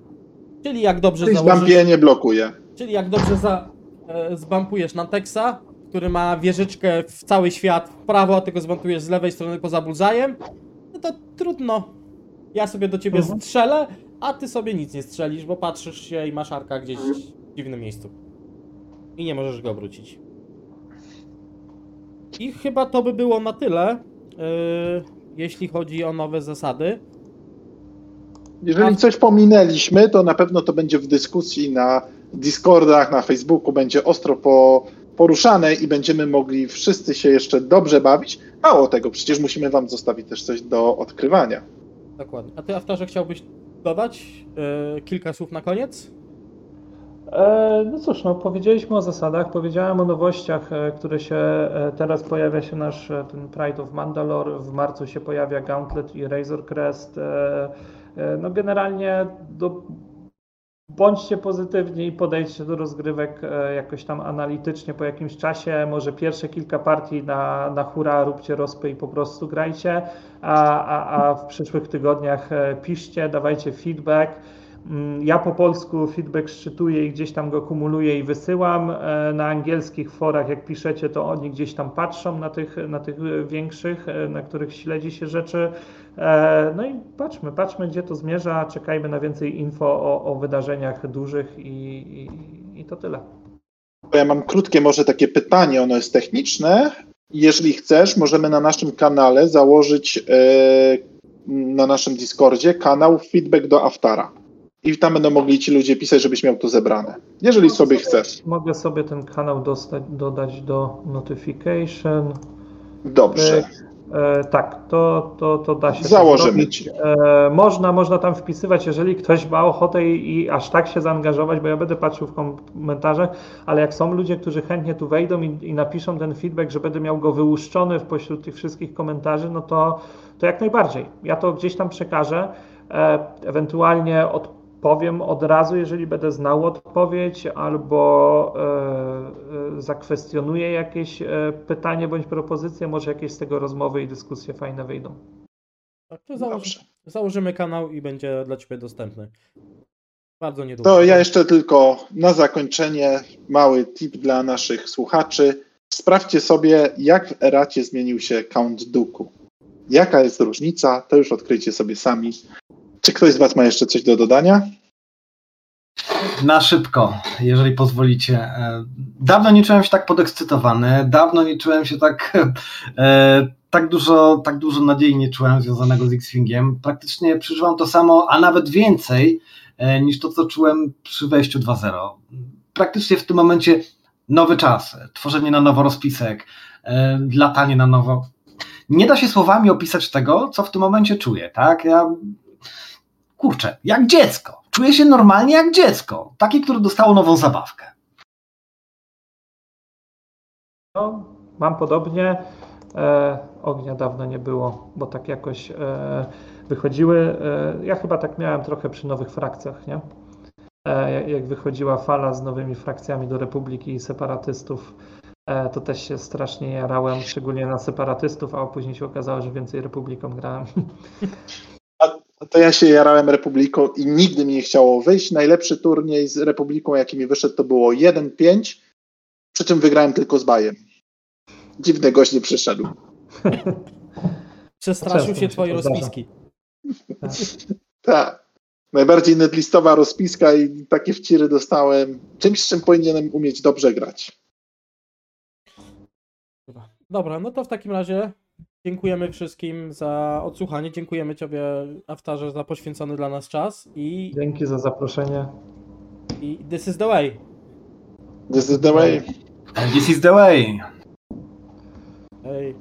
Czyli jak dobrze Czyli założysz... zbampienie blokuje. Czyli jak dobrze za, e, zbampujesz Nantexa, który ma wieżyczkę w cały świat w prawo, a ty go zbampujesz z lewej strony poza bullseye'em, no to trudno. Ja sobie do ciebie Mhm. strzelę, a ty sobie nic nie strzelisz, bo patrzysz się i masz arka gdzieś w dziwnym miejscu. I nie możesz go obrócić. I chyba to by było na tyle, e, jeśli chodzi o nowe zasady. Jeżeli coś pominęliśmy, to na pewno to będzie w dyskusji na Discordach, na Facebooku będzie ostro po, poruszane i będziemy mogli wszyscy się jeszcze dobrze bawić. Mało tego, przecież musimy Wam zostawić też coś do odkrywania. Dokładnie. A ty, Aftarze, chciałbyś dodać e, kilka słów na koniec? E, No cóż, no, powiedzieliśmy o zasadach, powiedziałem o nowościach, e, które się e, teraz pojawia się nasz ten Pride of Mandalore, w marcu się pojawia Gauntlet i Razor Crest. No generalnie do, bądźcie pozytywni i podejdźcie do rozgrywek jakoś tam analitycznie po jakimś czasie, może pierwsze kilka partii na, na hura róbcie rozpy i po prostu grajcie, a, a, a w przyszłych tygodniach piszcie, dawajcie feedback. Mm, Ja po polsku feedback szczytuję i gdzieś tam go kumuluję i wysyłam. E, Na angielskich forach, jak piszecie, to oni gdzieś tam patrzą na tych, na tych e, większych, e, na których śledzi się rzeczy. No i patrzmy, patrzmy, gdzie to zmierza. Czekajmy na więcej info o, o wydarzeniach dużych i, i, i to tyle. Ja mam krótkie może takie pytanie, ono jest techniczne. Jeżeli chcesz, możemy na naszym kanale założyć na naszym Discordzie kanał feedback do Aftara. I tam będą mogli ci ludzie pisać, żebyś miał to zebrane. Jeżeli sobie chcesz. Mogę sobie ten kanał dostać, dodać do notification. Dobrze. E, tak, to, to, to da się. Założymy ci. E, można, można tam wpisywać, jeżeli ktoś ma ochotę i, i aż tak się zaangażować, bo ja będę patrzył w komentarzach, ale jak są ludzie, którzy chętnie tu wejdą i, i napiszą ten feedback, że będę miał go wyłuszczony pośród tych wszystkich komentarzy, no to, to jak najbardziej. Ja to gdzieś tam przekażę, e, ewentualnie odpowiem od razu, jeżeli będę znał odpowiedź, albo e, e, zakwestionuję jakieś e, pytanie bądź propozycję, może jakieś z tego rozmowy i dyskusje fajne wyjdą. Tak, to założy, założymy kanał i będzie dla Ciebie dostępny. Bardzo niedługo. To ja jeszcze tylko na zakończenie mały tip dla naszych słuchaczy. Sprawdźcie sobie, jak w Eracie zmienił się Count Duku. Jaka jest różnica, to już odkryjcie sobie sami. Czy ktoś z Was ma jeszcze coś do dodania? Na szybko, jeżeli pozwolicie. E, Dawno nie czułem się tak podekscytowany, dawno nie czułem się tak, e, tak, dużo, tak dużo nadziei nie czułem związanego z X-Wingiem. Praktycznie przeżywam to samo, a nawet więcej e, niż to, co czułem przy wejściu 2.0. Praktycznie w tym momencie nowy czas, tworzenie na nowo rozpisek, e, latanie na nowo. Nie da się słowami opisać tego, co w tym momencie czuję, tak? Ja kurczę, jak dziecko. Czuję się normalnie jak dziecko. Takie, które dostało nową zabawkę. No, mam podobnie. E, ognia dawno nie było, bo tak jakoś e, wychodziły. E, ja chyba tak miałem trochę przy nowych frakcjach, nie? E, jak- wychodziła fala z nowymi frakcjami do Republiki i separatystów, e, to też się strasznie jarałem, szczególnie na separatystów, a później się okazało, że więcej Republiką grałem. To ja się jarałem Republiką i nigdy mi nie chciało wyjść. Najlepszy turniej z Republiką, jaki mi wyszedł, to było 1-5, przy czym wygrałem tylko z Bajem. Dziwny gość nie przyszedł. Przestraszył się mi się Twoje to zdarza. rozpiski. Tak. Najbardziej netlistowa rozpiska i takie wciry dostałem. Czymś, z czym powinienem umieć dobrze grać. Dobra, no to w takim razie dziękujemy wszystkim za odsłuchanie. Dziękujemy Tobie, Aftarze, za poświęcony dla nas czas i, Dzięki za zaproszenie. i this is the way. This is the way. And this is the way. Hej.